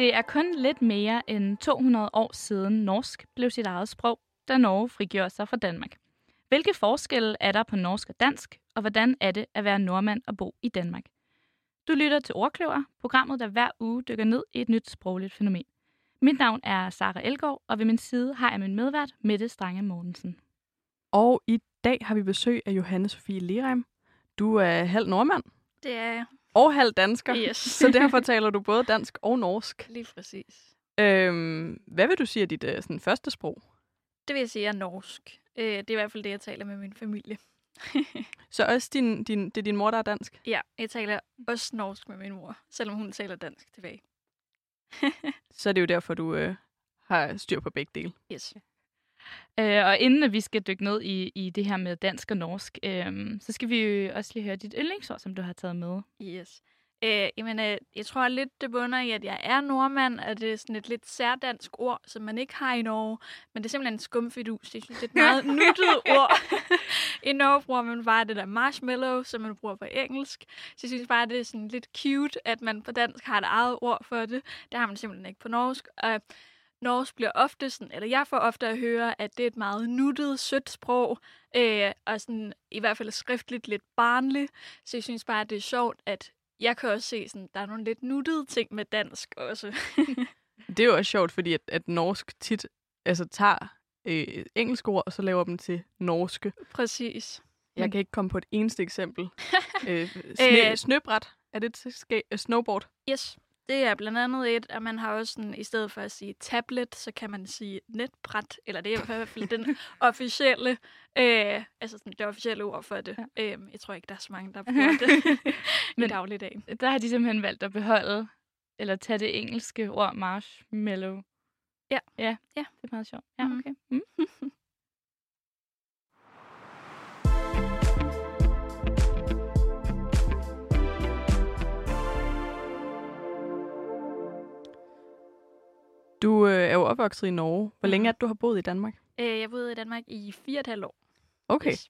Det er kun lidt mere end 200 år siden norsk blev sit eget sprog, da Norge frigjorde sig fra Danmark. Hvilke forskelle er der på norsk og dansk, og hvordan er det at være nordmand og bo i Danmark? Du lytter til Ordkløver, programmet, der hver uge dykker ned i et nyt sprogligt fænomen. Mit navn er Sara Elgaard, og ved min side har jeg min medvært, Mette Strange Mortensen. Og i dag har vi besøg af Johanne Sofie Lerheim. Du er halv nordmand Det er jeg. Og halv dansker, Yes. så derfor taler du både dansk og norsk. Lige præcis. Øhm, hvad vil du sige er dit øh, sådan, første sprog? Det vil jeg sige er norsk. Øh, det er i hvert fald det, jeg taler med min familie. Så også din, din, det er din mor, der er dansk? Ja, jeg taler også norsk med min mor, selvom hun taler dansk tilbage. Så er det jo derfor, du øh, har styr på begge dele. Yes. Øh, og inden at vi skal dykke ned i, i det her med dansk og norsk, øh, så skal vi jo også lige høre dit yndlingsord, som du har taget med. Yes. Øh, jamen, øh, jeg tror lidt, det bunder i, at jeg er nordmand, og det er sådan et lidt særdansk ord, som man ikke har i Norge. Men det er simpelthen en skumfidus. Jeg synes, det er et meget nuttet ord. I Norge bruger man bare det der marshmallow, som man bruger på engelsk. Så jeg synes bare, det er sådan lidt cute, at man på dansk har et eget ord for det. Det har man simpelthen ikke på norsk. Og norsk bliver ofte sådan, eller jeg får ofte at høre, at det er et meget nuttet, sødt sprog, øh, og sådan i hvert fald skriftligt lidt barnligt. Så jeg synes bare, at det er sjovt, at jeg kan også se, sådan, der er nogle lidt nuttede ting med dansk også. Det er jo også sjovt, fordi at, at norsk tit altså, tager øh, engelske ord, og så laver dem til norske. Præcis. Jeg Men- kan ikke komme på et eneste eksempel. øh, sne, Øh. snøbræt, er det ska- øh, snowboard? Yes, det er blandt andet et, og man har også sådan, i stedet for at sige tablet, så kan man sige netbræt, eller det er i hvert fald den officielle, øh, altså sådan det officielle ord for det. Ja. Øh, jeg tror ikke, der er så mange, der bruger det i dagligdagen. Der har de simpelthen valgt at beholde, eller tage det engelske ord marshmallow. Ja. Ja, Ja. det er meget sjovt. Ja, Mhm. okay. Mm. Du øh, er jo opvokset i Norge. Hvor længe Mhm. er det, du har boet i Danmark? Øh, jeg boede i Danmark i fire og et halvt år. Okay. Yes.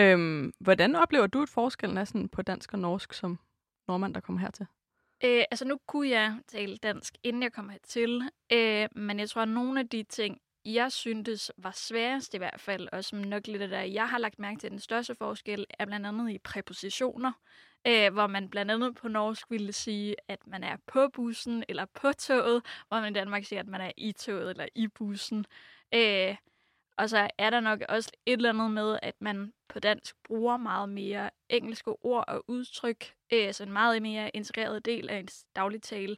Øhm, hvordan oplever du, at forskellen er sådan på dansk og norsk som nordmand, der kommer hertil? Øh, altså nu kunne jeg tale dansk, inden jeg kom hertil, øh, men jeg tror, at nogle af de ting, jeg syntes var sværest i hvert fald, og som nok lidt af det, jeg har lagt mærke til, den største forskel, er blandt andet i præpositioner, øh, hvor man blandt andet på norsk ville sige, at man er på bussen eller på toget, hvor man i Danmark siger, at man er i toget eller i bussen. Øh, og så er der nok også et eller andet med, at man på dansk bruger meget mere engelske ord og udtryk, øh, så en meget mere integreret del af ens dagligtale.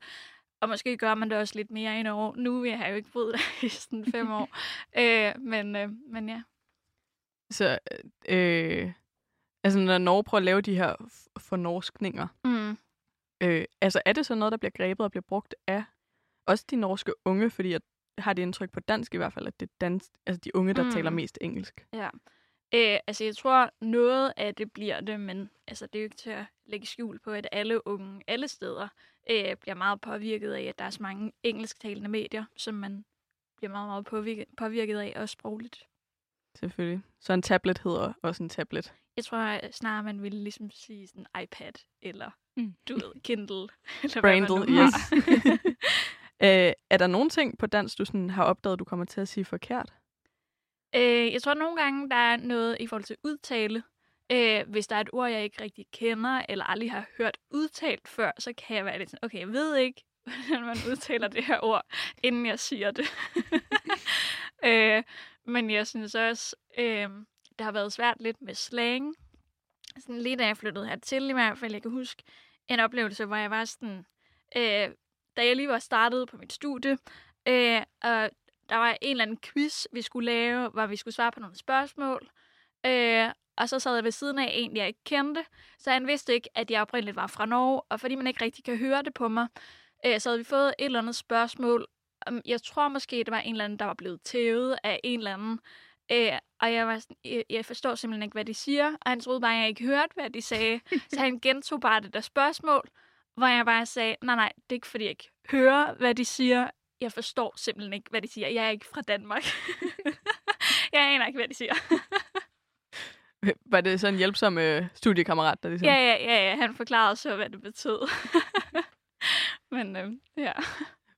Og måske gør man det også lidt mere i Norge. Nu jeg har jeg jo ikke boet der i sådan fem år. Øh, men, øh, men ja. Så, øh, altså når Norge prøver at lave de her fornorskninger, Mm. øh, altså er det så noget, der bliver grebet og bliver brugt af også de norske unge? Fordi jeg har det indtryk på dansk i hvert fald, at det er dansk, altså de unge, der Mm. taler mest engelsk. Ja. Øh, altså, jeg tror, noget af det bliver det, men altså, det er jo ikke til at lægge skjul på, at alle unge alle steder øh, bliver meget påvirket af, at der er så mange engelsktalende medier, som man bliver meget, meget påvirket, påvirket af, også sprogligt. Selvfølgelig. Så en tablet hedder også en tablet. Jeg tror at snarere, man ville ligesom sige sådan iPad, eller Mm. du ved, Kindle, eller Brandle, hvad man nu yes. har. øh, er der nogle ting på dansk, du sådan har opdaget, du kommer til at sige forkert? Øh, jeg tror nogle gange, der er noget i forhold til udtale. Øh, hvis der er et ord, jeg ikke rigtig kender, eller aldrig har hørt udtalt før, så kan jeg være lidt sådan, okay, jeg ved ikke, hvordan man udtaler det her ord, inden jeg siger det. øh, men jeg synes også, øh, det har været svært lidt med slang. Sådan lige da jeg flyttede hertil i hvert fald, jeg kan huske en oplevelse, hvor jeg var sådan, øh, da jeg lige var startet på mit studie, øh, og der var en eller anden quiz, vi skulle lave, hvor vi skulle svare på nogle spørgsmål. Øh, og så sad jeg ved siden af en, jeg ikke kendte, så han vidste ikke, at jeg oprindeligt var fra Norge. Og fordi man ikke rigtig kan høre det på mig, øh, så havde vi fået et eller andet spørgsmål. Um, jeg tror måske, det var en eller anden, der var blevet tævet af en eller anden. Øh, og jeg var sådan, jeg, jeg forstår simpelthen ikke, hvad de siger. Og han troede bare, at jeg ikke hørte, hvad de sagde. så han gentog bare det der spørgsmål, hvor jeg bare sagde, nej, nej, det er ikke, fordi jeg ikke hører, hvad de siger. Jeg forstår simpelthen ikke, hvad de siger. Jeg er ikke fra Danmark. jeg aner ikke, hvad de siger. Var det så en hjælpsom øh, studiekammerat, der ligesom... ja, ja, ja, ja, han forklarede så, hvad det betød. Men øh, ja.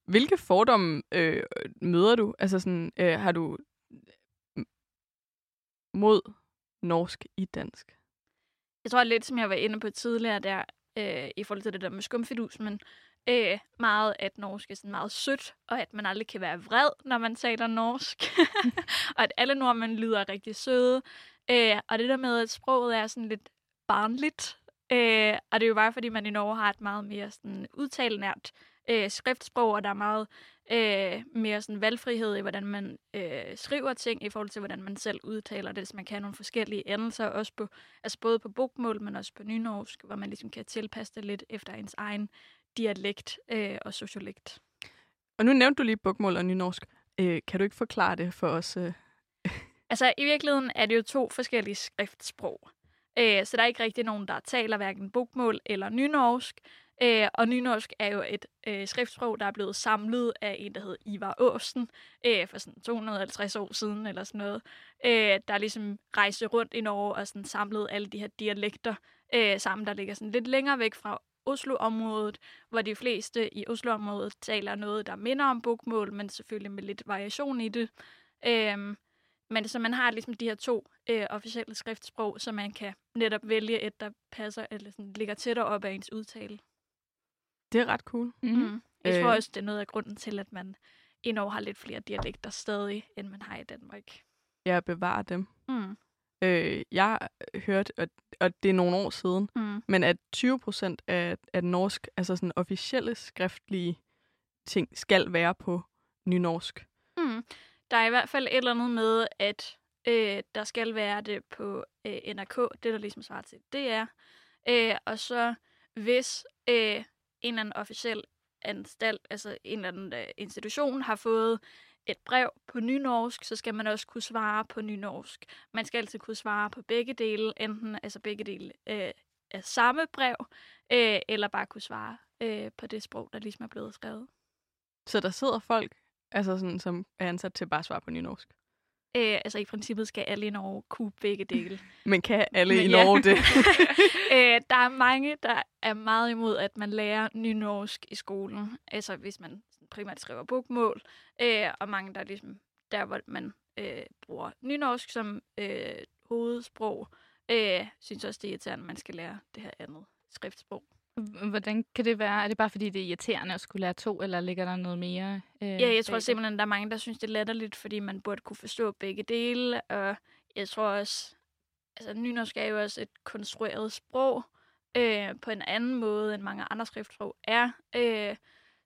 Hvilke fordomme øh, møder du? Altså sådan, øh, har du mod norsk i dansk? Jeg tror lidt, som jeg var inde på tidligere der, øh, i forhold til det der med skumfidus, men øh, meget, at norsk er sådan meget sødt, og at man aldrig kan være vred, når man taler norsk. og at alle nordmænd lyder rigtig søde. Øh, og det der med, at sproget er sådan lidt barnligt. Øh, og det er jo bare, fordi man i Norge har et meget mere sådan udtalenært øh, skriftsprog, og der er meget øh, mere sådan valgfrihed i, hvordan man øh, skriver ting, i forhold til, hvordan man selv udtaler det, så man kan have nogle forskellige endelser, også på, altså både på bogmål, men også på nynorsk, hvor man ligesom kan tilpasse det lidt efter ens egen dialekt øh, og sociolekt. Og nu nævnte du lige bogmål og nynorsk. Øh, kan du ikke forklare det for os? Øh? Altså, i virkeligheden er det jo to forskellige skriftsprog. Øh, så der er ikke rigtig nogen, der taler hverken bogmål eller nynorsk. Øh, og nynorsk er jo et øh, skriftsprog, der er blevet samlet af en, der hed Ivar Åsen, øh, for sådan 250 år siden eller sådan noget, øh, der ligesom rejste rundt i Norge og sådan samlede alle de her dialekter øh, sammen, der ligger sådan lidt længere væk fra Oslo-området, hvor de fleste i Oslo-området taler noget, der minder om bogmål, men selvfølgelig med lidt variation i det. Øh, men så man har ligesom de her to øh, officielle skriftsprog, så man kan netop vælge et, der passer eller sådan, ligger tættere op af ens udtale. Det er ret cool. Mm. Mm. Jeg øh. tror også, det er noget af grunden til, at man i Norge har lidt flere dialekter stadig, end man har i Danmark. Ja, bevare dem. Mm. Øh, jeg har hørt, og, og det er nogle år siden, mm. men at 20 procent af, af norsk, altså sådan officielle skriftlige ting, skal være på nynorsk. Mm. Der er i hvert fald et eller andet med, at øh, der skal være det på øh, NRK, det der ligesom svarer til DR. Øh, og så hvis øh, en eller anden officiel anstalt, altså en eller anden øh, institution, har fået et brev på nynorsk, så skal man også kunne svare på nynorsk. Man skal altid kunne svare på begge dele, enten altså begge dele øh, af samme brev, øh, eller bare kunne svare øh, på det sprog, der ligesom er blevet skrevet. Så der sidder folk, altså sådan, som er ansat til bare at svare på nynorsk? Øh, altså i princippet skal alle i Norge kunne begge dele. Men kan alle Men, i Norge ja. det? øh, der er mange, der er meget imod, at man lærer nynorsk i skolen. Altså hvis man primært skriver bogmål. Øh, og mange, der er ligesom der, hvor man øh, bruger nynorsk som øh, hovedsprog, øh, synes også, det er irriterende, at man skal lære det her andet skriftsprog. Hvordan kan det være? Er det bare fordi, det er irriterende at skulle lære to, eller ligger der noget mere? Øh, ja, jeg tror simpelthen, der er mange, der synes, det er latterligt, fordi man burde kunne forstå begge dele. Og jeg tror også, altså nynorsk er jo også et konstrueret sprog, øh, på en anden måde, end mange andre skriftsprog er. Øh,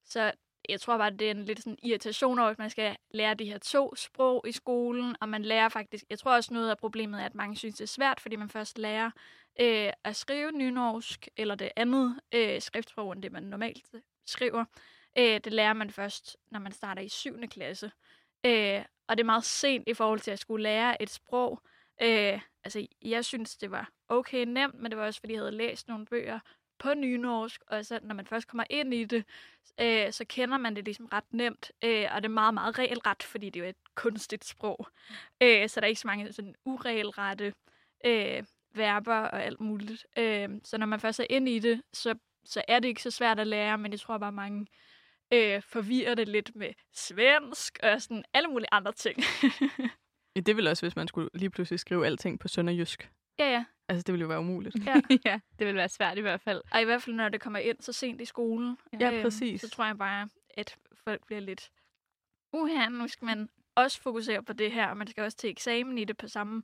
så jeg tror bare, det er en lidt sådan irritation over, at man skal lære de her to sprog i skolen, og man lærer faktisk, jeg tror også noget af problemet er, at mange synes, det er svært, fordi man først lærer øh, at skrive nynorsk, eller det andet øh, skriftsprog, end det man normalt øh, skriver. Øh, det lærer man først, når man starter i 7. klasse. Øh, og det er meget sent i forhold til at skulle lære et sprog. Øh, altså, jeg synes, det var okay nemt, men det var også, fordi jeg havde læst nogle bøger på nynorsk, og så når man først kommer ind i det, øh, så kender man det ligesom ret nemt, øh, og det er meget, meget regelret, fordi det er jo et kunstigt sprog. Øh, så der er ikke så mange sådan uregelrette øh, verber og alt muligt. Øh, så når man først er ind i det, så, så er det ikke så svært at lære, men jeg tror bare, mange øh, forvirrer det lidt med svensk og sådan alle mulige andre ting. ja, det ville også, hvis man skulle lige pludselig skrive alting på sønderjysk. Ja, ja. Altså, det ville jo være umuligt. Ja. ja, det ville være svært i hvert fald. Og i hvert fald, når det kommer ind så sent i skolen. Ja, øhm, præcis. Så tror jeg bare, at folk bliver lidt... Uha, nu skal man også fokusere på det her, og man skal også til eksamen i det på samme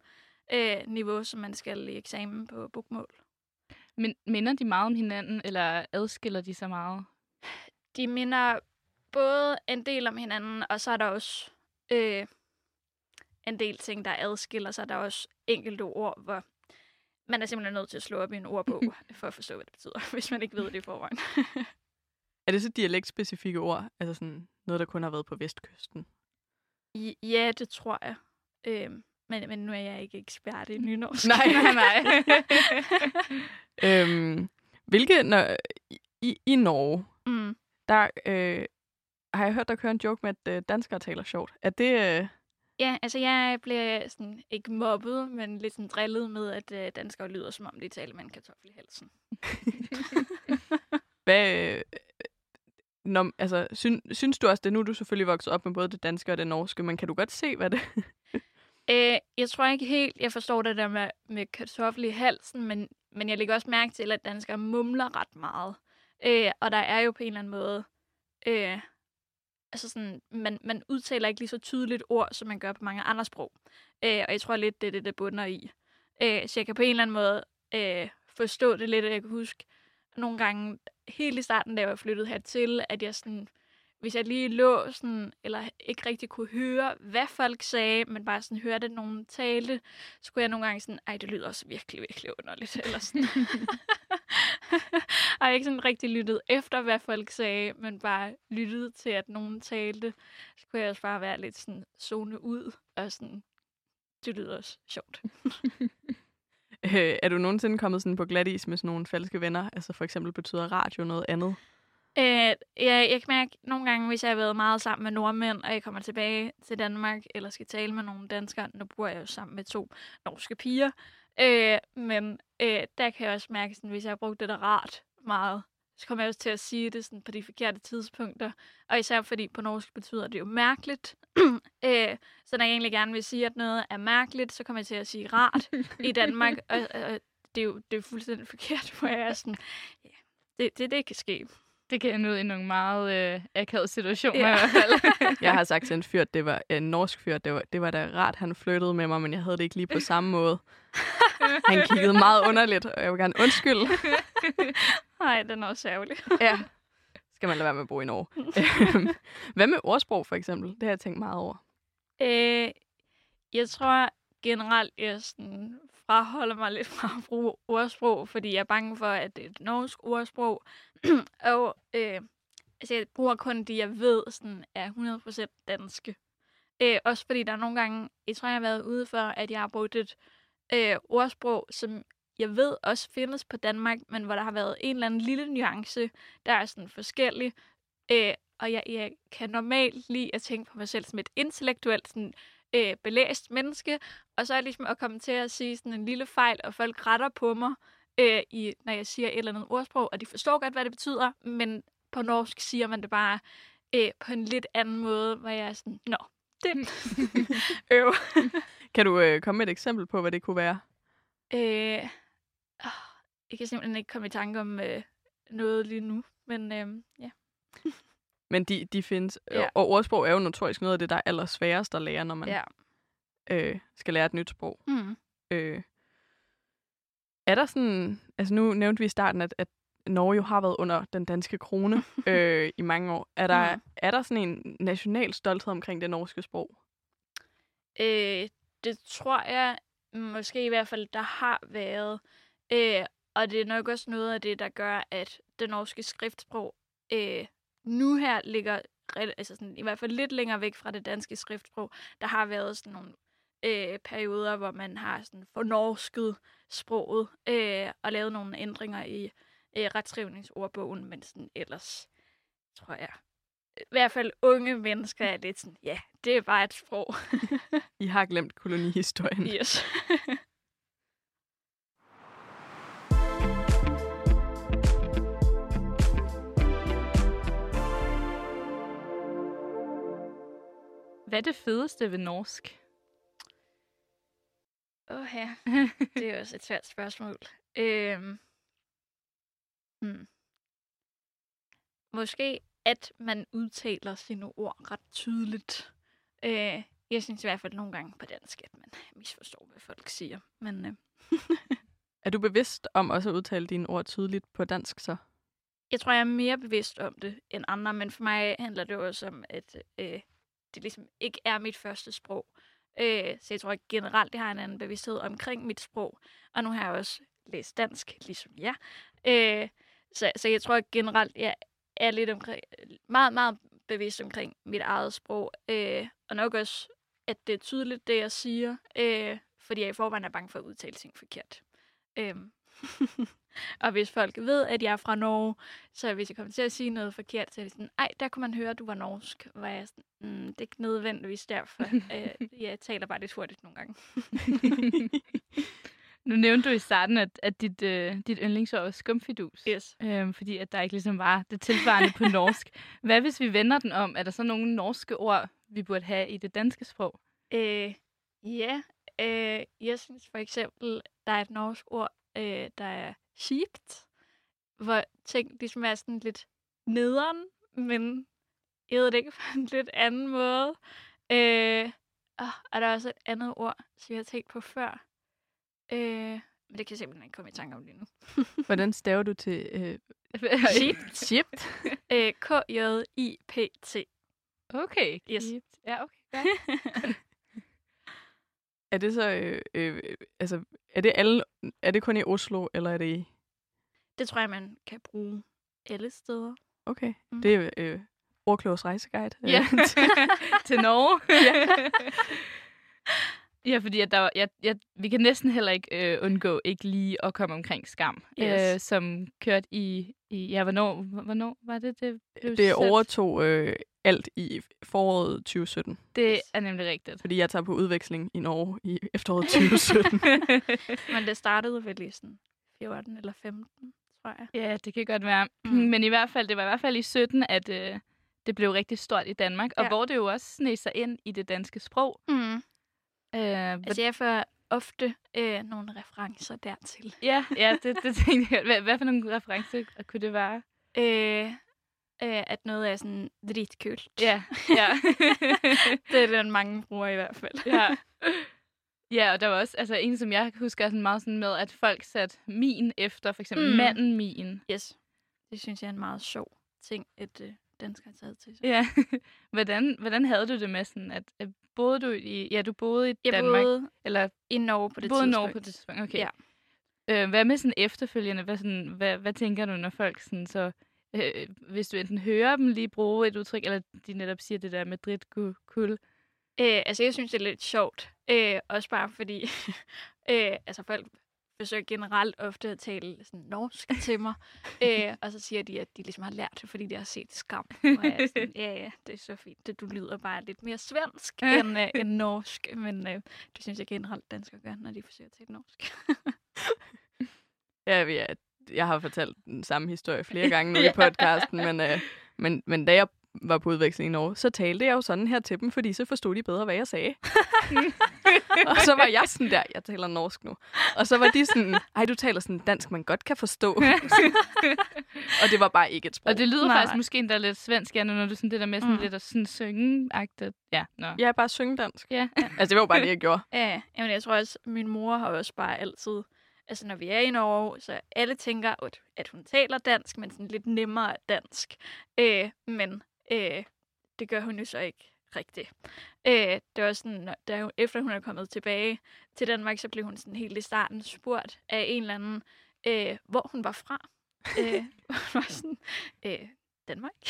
øh, niveau, som man skal i eksamen på bogmål. Men minder de meget om hinanden, eller adskiller de sig meget? De minder både en del om hinanden, og så er der også øh, en del ting, der adskiller sig. Der er også enkelte ord, hvor man er simpelthen nødt til at slå op i en ordbog, for at forstå, hvad det betyder, hvis man ikke ved det i forvejen. er det så dialektspecifikke ord? Altså sådan noget, der kun har været på vestkysten? I, ja, det tror jeg. Øhm, men, men nu er jeg ikke ekspert i nynorsk. nej, nej, nej. øhm, hvilke, når, i, i Norge, mm. der øh, har jeg hørt dig køre en joke med, at øh, danskere taler sjovt. Er det... Øh, Ja, altså jeg blev sådan, ikke mobbet, men lidt sådan drillet med, at øh, danskere lyder, som om de taler med en kartoffel i halsen. Hvad, når, altså, syn, synes du også det? Nu er du selvfølgelig vokset op med både det danske og det norske, men kan du godt se, hvad det Øh, jeg tror ikke helt, jeg forstår det der med, med kartoffel i halsen, men, men jeg lægger også mærke til, at danskere mumler ret meget. Øh, og der er jo på en eller anden måde... Øh, altså sådan, man, man udtaler ikke lige så tydeligt ord, som man gør på mange andre sprog. Øh, og jeg tror lidt, det er det, det bunder i. Øh, så jeg kan på en eller anden måde øh, forstå det lidt, og jeg kan huske nogle gange, helt i starten, da jeg var flyttet hertil, at jeg sådan hvis jeg lige lå sådan, eller ikke rigtig kunne høre, hvad folk sagde, men bare sådan hørte nogen tale, så kunne jeg nogle gange sådan, ej, det lyder også virkelig, virkelig underligt. Eller sådan. og jeg ikke sådan rigtig lyttet efter, hvad folk sagde, men bare lyttet til, at nogen talte. Så kunne jeg også bare være lidt sådan zone ud, og sådan, det lyder også sjovt. øh, er du nogensinde kommet sådan på glat is med sådan nogle falske venner? Altså for eksempel betyder radio noget andet? Øh, jeg, jeg kan mærke nogle gange, hvis jeg har været meget sammen med nordmænd, og jeg kommer tilbage til Danmark, eller skal tale med nogle danskere, nu bor jeg jo sammen med to norske piger, øh, men øh, der kan jeg også mærke, sådan, hvis jeg har brugt det der rart meget, så kommer jeg også til at sige det sådan, på de forkerte tidspunkter. Og især fordi på norsk betyder det jo mærkeligt. øh, så når jeg egentlig gerne vil sige, at noget er mærkeligt, så kommer jeg til at sige rart i Danmark. Og, og det er jo det er fuldstændig forkert, hvor jeg er sådan, ja, det, det, det kan ske. Det kan ende ud i nogle meget øh, akavede situationer ja. i hvert fald. jeg har sagt til en fyr, det var en norsk fyr, det var, det var da rart, han flyttede med mig, men jeg havde det ikke lige på samme måde. Han kiggede meget underligt, og jeg vil gerne undskylde. Nej, den er også ærgerlig. ja, skal man lade være med at bo i Norge. Hvad med ordsprog, for eksempel? Det har jeg tænkt meget over. Øh, jeg tror generelt, jeg sådan fraholder mig lidt fra at bruge ordsprog, fordi jeg er bange for, at det er et norsk ordsprog. og øh, altså, jeg bruger kun de, jeg ved sådan, er 100% danske. Øh, også fordi der er nogle gange, jeg tror, jeg har været ude for, at jeg har brugt et øh, ordsprog, som jeg ved også findes på Danmark, men hvor der har været en eller anden lille nuance, der er sådan forskellig. Øh, og jeg, jeg kan normalt lide at tænke på mig selv som et intellektuelt sådan, øh, belæst menneske, og så er jeg ligesom at komme til at sige sådan en lille fejl, og folk retter på mig, øh, i, når jeg siger et eller andet ordsprog, og de forstår godt, hvad det betyder, men på norsk siger man det bare øh, på en lidt anden måde, hvor jeg er sådan, nå, det øv. kan du øh, komme med et eksempel på, hvad det kunne være? Øh, åh, jeg kan simpelthen ikke komme i tanke om øh, noget lige nu, men øh, ja. Men de, de findes, ja. og ordsprog er jo notorisk noget af det, der er allersværest at lære, når man ja. øh, skal lære et nyt sprog. Mm. Øh, er der sådan, altså nu nævnte vi i starten, at, at Norge jo har været under den danske krone øh, i mange år. Er der, mm. er der sådan en national stolthed omkring det norske sprog? Øh, det tror jeg måske i hvert fald, der har været. Øh, og det er nok også noget af det, der gør, at det norske skriftsprog øh, nu her ligger altså sådan, i hvert fald lidt længere væk fra det danske skriftsprog. Der har været sådan nogle øh, perioder, hvor man har sådan fornorsket sproget øh, og lavet nogle ændringer i øh, retskrivningsordbogen, men sådan ellers tror jeg, i hvert fald unge mennesker er lidt sådan, ja, det er bare et sprog. I har glemt kolonihistorien. Yes. Hvad er det fedeste ved norsk? Åh ja, det er også et svært spørgsmål. Øhm. Hmm. Måske, at man udtaler sine ord ret tydeligt. Øh, jeg synes i hvert fald nogle gange på dansk, at man misforstår, hvad folk siger. Men, øh. er du bevidst om også at udtale dine ord tydeligt på dansk så? Jeg tror, jeg er mere bevidst om det end andre, men for mig handler det også om, at øh, det ligesom ikke er mit første sprog. Øh, så jeg tror at generelt, det har en anden bevidsthed omkring mit sprog. Og nu har jeg også læst dansk, ligesom jeg. Øh, så, så jeg tror at generelt, jeg er lidt omkring, meget, meget bevidst omkring mit eget sprog. Øh, og nok også, at det er tydeligt, det jeg siger. Øh, fordi jeg i forvejen er bange for at udtale ting forkert. Øh, og hvis folk ved, at jeg er fra Norge, så hvis jeg kommer til at sige noget forkert, så er det sådan, ej, der kunne man høre, at du var norsk. Hvor jeg sådan, mm, det er ikke nødvendigvis derfor. øh, jeg taler bare lidt hurtigt nogle gange. Nu nævnte du i starten, at, at dit, øh, dit yndlingsord var skumfidus. Yes. Øhm, fordi at der ikke ligesom var det tilsvarende på norsk. Hvad hvis vi vender den om? Er der så nogle norske ord, vi burde have i det danske sprog? Øh, ja, øh, jeg synes for eksempel, der er et norsk ord, øh, der er sheept, hvor ting ligesom er sådan lidt nederen, men jeg ved det ikke på en lidt anden måde. Øh, og der er også et andet ord, som jeg har tænkt på før. Øh, men det kan jeg simpelthen ikke komme i tanke om lige nu. Hvordan staver du til øh, Shipped? Shipped? øh, K-J-I-P-T. Okay. Yes. Ja, okay. Ja. er det så, øh, øh, altså, er det, alle, er det kun i Oslo, eller er det i... Det tror jeg, man kan bruge alle steder. Okay, mm. det er øh, Ordklogs rejseguide. Ja, til Norge. ja. Ja, fordi at der, jeg, jeg, vi kan næsten heller ikke øh, undgå ikke lige at komme omkring skam, yes. øh, som kørte i, i ja, hvornår, hvornår var det, det blev Det overtog øh, alt i foråret 2017. Det er nemlig rigtigt. Fordi jeg tager på udveksling i Norge i efteråret 2017. Men det startede vel i sådan 14 eller 15, tror jeg. Ja, det kan godt være. Mm. Men i hvert fald, det var i hvert fald i 17, at øh, det blev rigtig stort i Danmark, ja. og hvor det jo også sneg sig ind i det danske sprog. Mm. Øh, altså, jeg får ofte øh, nogle referencer dertil. Ja, ja det, det tænkte jeg. Hvad, hvad for nogle referencer kunne det være? Øh, øh, at noget er sådan dritkult. Ja, ja. det er den, mange bruger i hvert fald. ja. Ja, og der var også altså, en, som jeg husker sådan meget sådan med, at folk satte min efter, for eksempel mm. manden min. Yes. Det synes jeg er en meget sjov ting, at øh, danskere har taget til sig. Ja. hvordan, hvordan havde du det med sådan, at, at boede du i, ja, du boede i jeg Danmark? Boede eller i Norge på det boede tidspunkt. Norge på det tidspunkt, okay. Ja. Øh, hvad med sådan efterfølgende? Hvad, sådan, hvad, hvad tænker du, når folk sådan så, øh, hvis du enten hører dem lige bruge et udtryk, eller de netop siger det der med drit Øh, altså, jeg synes, det er lidt sjovt. Øh, også bare fordi, øh, altså folk forsøger generelt ofte at tale sådan norsk til mig. øh, og så siger de, at de ligesom har lært det, fordi de har set skam. Og jeg er sådan, ja, ja, det er så fint. Det, du lyder bare lidt mere svensk end, øh, end norsk. Men øh, det synes jeg generelt danskere gør, når de forsøger at tale norsk. ja, jeg, jeg har fortalt den samme historie flere gange nu i podcasten, men, øh, men, men da jeg var på udveksling i Norge, så talte jeg jo sådan her til dem, fordi så forstod de bedre, hvad jeg sagde. og så var jeg sådan der, jeg taler norsk nu. Og så var de sådan, ej, du taler sådan dansk, man godt kan forstå. og det var bare ikke et sprog. Og det lyder Nej. faktisk måske endda lidt svensk, Anna, når du sådan det der med sådan mm. lidt at sådan synge -agtigt. Ja, no. ja, bare synge dansk. Ja. altså, det var jo bare det, jeg gjorde. Ja, jamen, jeg tror også, min mor har også bare altid altså når vi er i Norge, så alle tænker, at hun taler dansk, men sådan lidt nemmere dansk. Øh, men Øh, det gør hun jo så ikke rigtigt. Øh, det var sådan, da hun, efter hun er kommet tilbage til Danmark, så blev hun sådan helt i starten spurgt af en eller anden, øh, hvor hun var fra. øh, hun var sådan, øh, Danmark.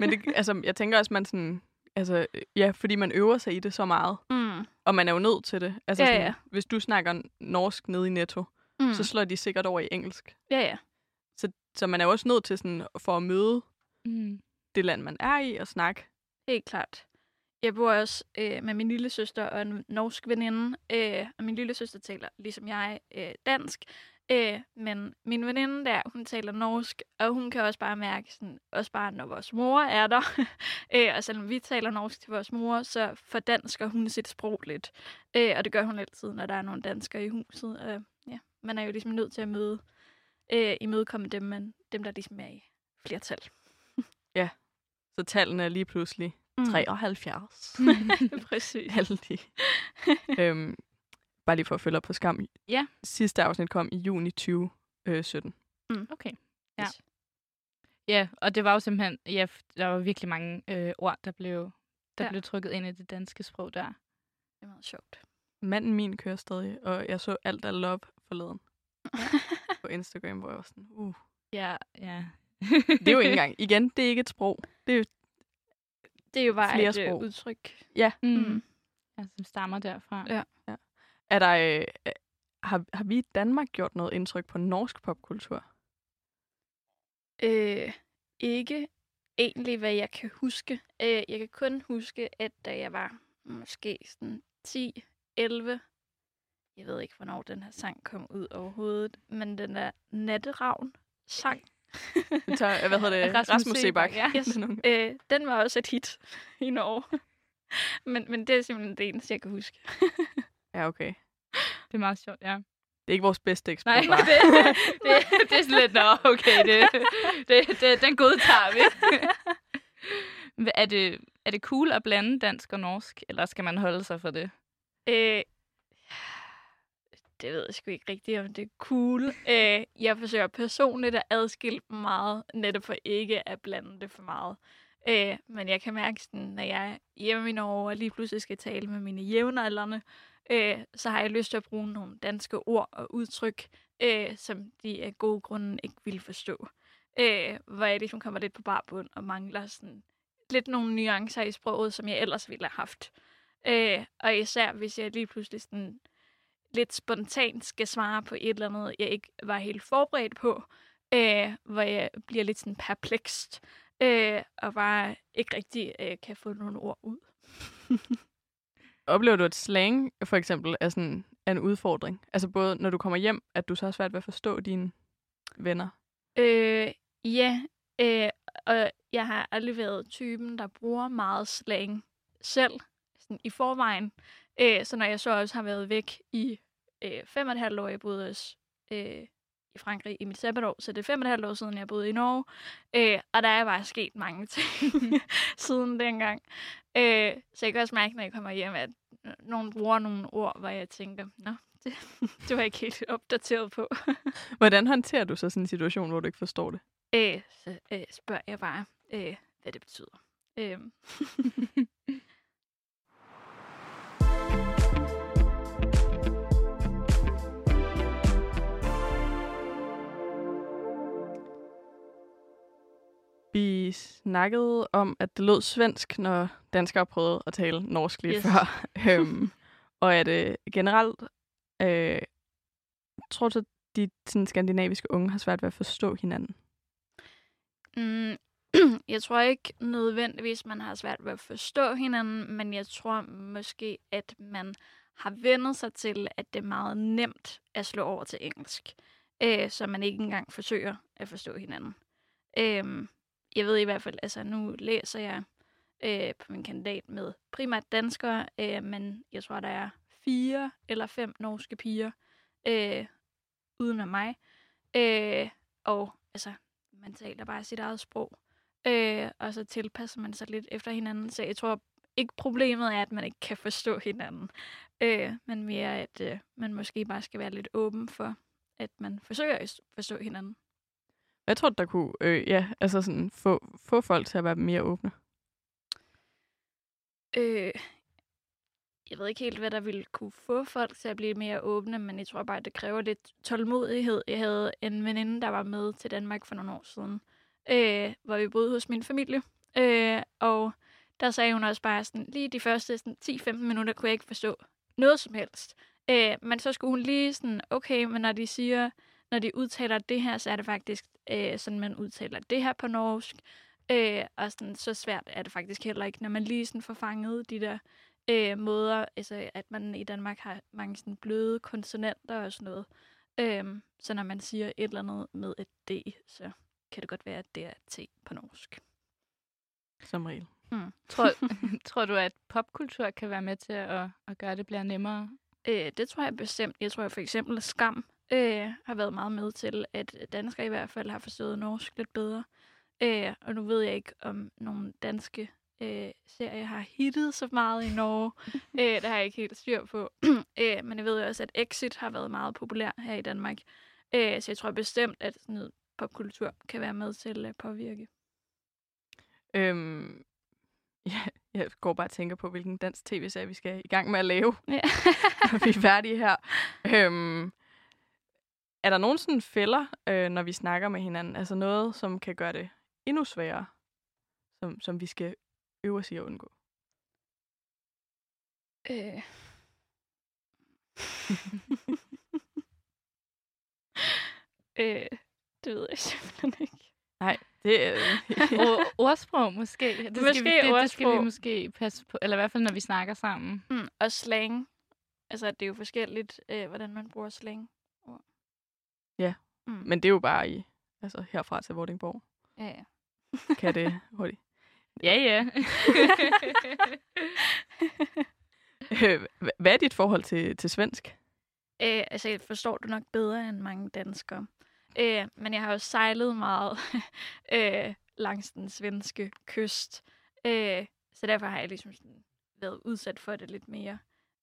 Men det, altså, jeg tænker også, man sådan, altså, ja, fordi man øver sig i det så meget. Mm. Og man er jo nødt til det. Altså, ja, sådan, ja. Hvis du snakker norsk nede i Netto, mm. så slår de sikkert over i engelsk. Ja, ja. Så, man er jo også nødt til sådan, for at møde mm. det land, man er i, og snakke. Helt klart. Jeg bor også øh, med min lille søster og en norsk veninde, øh, og min lille søster taler, ligesom jeg, øh, dansk. Øh, men min veninde der, hun taler norsk, og hun kan også bare mærke, sådan, også bare når vores mor er der, øh, og selvom vi taler norsk til vores mor, så fordansker hun sit sprog lidt. Øh, og det gør hun altid, når der er nogle danskere i huset. Øh, ja, man er jo ligesom nødt til at møde øh, imødekomme dem, men dem, der ligesom er i flertal. ja, så tallene er lige pludselig mm. 73. Præcis. Alle de. øhm, bare lige for at følge op på skam. Ja. Sidste afsnit kom i juni 2017. Mm. Okay. Ja. Yes. Ja, og det var jo simpelthen, ja, der var virkelig mange øh, ord, der blev, der ja. blev trykket ind i det danske sprog der. Det er meget sjovt. Manden min kører stadig, og jeg så alt af love forleden. på Instagram, hvor jeg var sådan, uh. Ja, ja. det er jo ikke engang, igen, det er ikke et sprog. Det er jo, det er jo bare flere et sprog. udtryk. Ja. Mm. mm. Ja, som stammer derfra. Ja. ja. Er der, øh, har, har vi i Danmark gjort noget indtryk på norsk popkultur? Øh, ikke egentlig, hvad jeg kan huske. Øh, jeg kan kun huske, at da jeg var måske sådan 10, 11, jeg ved ikke, hvornår den her sang kom ud overhovedet, men den der Natteravn sang. Du tager, hvad hedder det? Rasmus, Rasmus Sebak. Ja. Yes. øh, den var også et hit i Norge. men, men det er simpelthen det eneste, jeg kan huske. ja, okay. Det er meget sjovt, ja. Det er ikke vores bedste eksport. Nej, det, det, det er sådan lidt, nå, okay, det, det, det, den godtager vi. er, det, er det cool at blande dansk og norsk, eller skal man holde sig for det? Øh, det ved jeg sgu ikke rigtigt, om det er cool. Øh, jeg forsøger personligt at adskille dem meget, netop for ikke at blande det for meget. Øh, men jeg kan mærke, sådan, når jeg er hjemme i Norge og lige pludselig skal tale med mine jævnaldrende, øh, så har jeg lyst til at bruge nogle danske ord og udtryk, øh, som de af gode grunde ikke vil forstå. Øh, hvor jeg ligesom kommer lidt på barbund og mangler sådan lidt nogle nuancer i sproget, som jeg ellers ville have haft. Øh, og især hvis jeg lige pludselig sådan lidt spontant skal svare på et eller andet, jeg ikke var helt forberedt på, øh, hvor jeg bliver lidt sådan perplekst, øh, og bare ikke rigtig øh, kan få nogle ord ud. Oplever du, at slang for eksempel er, sådan, er en udfordring? Altså både når du kommer hjem, at du så har svært ved at forstå dine venner? Øh, ja, øh, og jeg har aldrig været typen, der bruger meget slang selv sådan i forvejen. Øh, så når jeg så også har været væk i øh, fem og et halvt år, jeg boede også øh, i Frankrig i mit sabbatår, så det er fem og et halvt år siden, jeg boede i Norge. Øh, og der er bare sket mange ting siden dengang. Øh, så jeg kan også mærke, når jeg kommer hjem, at nogen bruger nogle ord, hvor jeg tænker, nå, det, det var jeg ikke helt opdateret på. Hvordan håndterer du så sådan en situation, hvor du ikke forstår det? Øh, så øh, spørger jeg bare, øh, hvad det betyder. Øh. Vi snakkede om, at det lød svensk, når danskere prøvede at tale norsk lige yes. før. øhm, og at øh, generelt, øh, tror du, at de sådan, skandinaviske unge har svært ved at forstå hinanden? Mm, jeg tror ikke nødvendigvis, man har svært ved at forstå hinanden, men jeg tror måske, at man har vendt sig til, at det er meget nemt at slå over til engelsk, øh, så man ikke engang forsøger at forstå hinanden. Øh, jeg ved i hvert fald, altså nu læser jeg øh, på min kandidat med primært danskere, øh, men jeg tror, der er fire eller fem norske piger øh, uden af mig. Øh, og altså, man taler bare sit eget sprog, øh, og så tilpasser man sig lidt efter hinanden. Så jeg tror ikke, problemet er, at man ikke kan forstå hinanden, øh, men mere, at øh, man måske bare skal være lidt åben for, at man forsøger at forstå hinanden. Jeg tror, der kunne øh, ja, altså sådan, få, få folk til at være mere åbne? Øh, jeg ved ikke helt, hvad der ville kunne få folk til at blive mere åbne, men jeg tror bare, at det kræver lidt tålmodighed. Jeg havde en veninde, der var med til Danmark for nogle år siden, øh, hvor vi boede hos min familie. Øh, og der sagde hun også bare sådan, lige de første 10-15 minutter kunne jeg ikke forstå noget som helst. Øh, men så skulle hun lige sådan, okay, men når de siger, når de udtaler det her, så er det faktisk øh, sådan, man udtaler det her på norsk. Øh, og sådan, så svært er det faktisk heller ikke, når man lige sådan får fanget de der øh, måder, altså at man i Danmark har mange sådan bløde konsonanter og sådan noget. Øh, så når man siger et eller andet med et D, så kan det godt være, at det er T på norsk. Som regel. Mm. Tror, tror du, at popkultur kan være med til at, at gøre det bliver nemmere? Øh, det tror jeg bestemt. Jeg tror for eksempel, at skam øh, har været meget med til, at danskere i hvert fald har forstået norsk lidt bedre. Øh, og nu ved jeg ikke, om nogle danske øh, serier har hittet så meget i Norge. øh, det har jeg ikke helt styr på. øh, men jeg ved også, at Exit har været meget populær her i Danmark. Øh, så jeg tror bestemt, at sådan noget popkultur kan være med til at påvirke. Øhm, ja, jeg går bare og tænker på, hvilken dansk tv-serie vi skal i gang med at lave, ja. når vi er færdige her. Øhm, er der nogen sådan fælder, øh, når vi snakker med hinanden? Altså noget, som kan gøre det endnu sværere, som, som vi skal øve os i at undgå? Øh. øh, det ved jeg simpelthen ikke. Nej, det er... Øh... ordsprog måske. Det skal, måske vi, det, det skal vi måske passe på, eller i hvert fald når vi snakker sammen. Mm, og slang altså, det er jo forskelligt, øh, hvordan man bruger slang. Ja, mm. men det er jo bare i, altså herfra til Vordingborg. Ja, ja. kan det hurtigt. Ja, ja. Øh, hvad er dit forhold til, til svensk? Øh, altså, jeg forstår det nok bedre end mange danskere. Øh, men jeg har jo sejlet meget øh, langs den svenske kyst. Øh, så derfor har jeg ligesom sådan været udsat for det lidt mere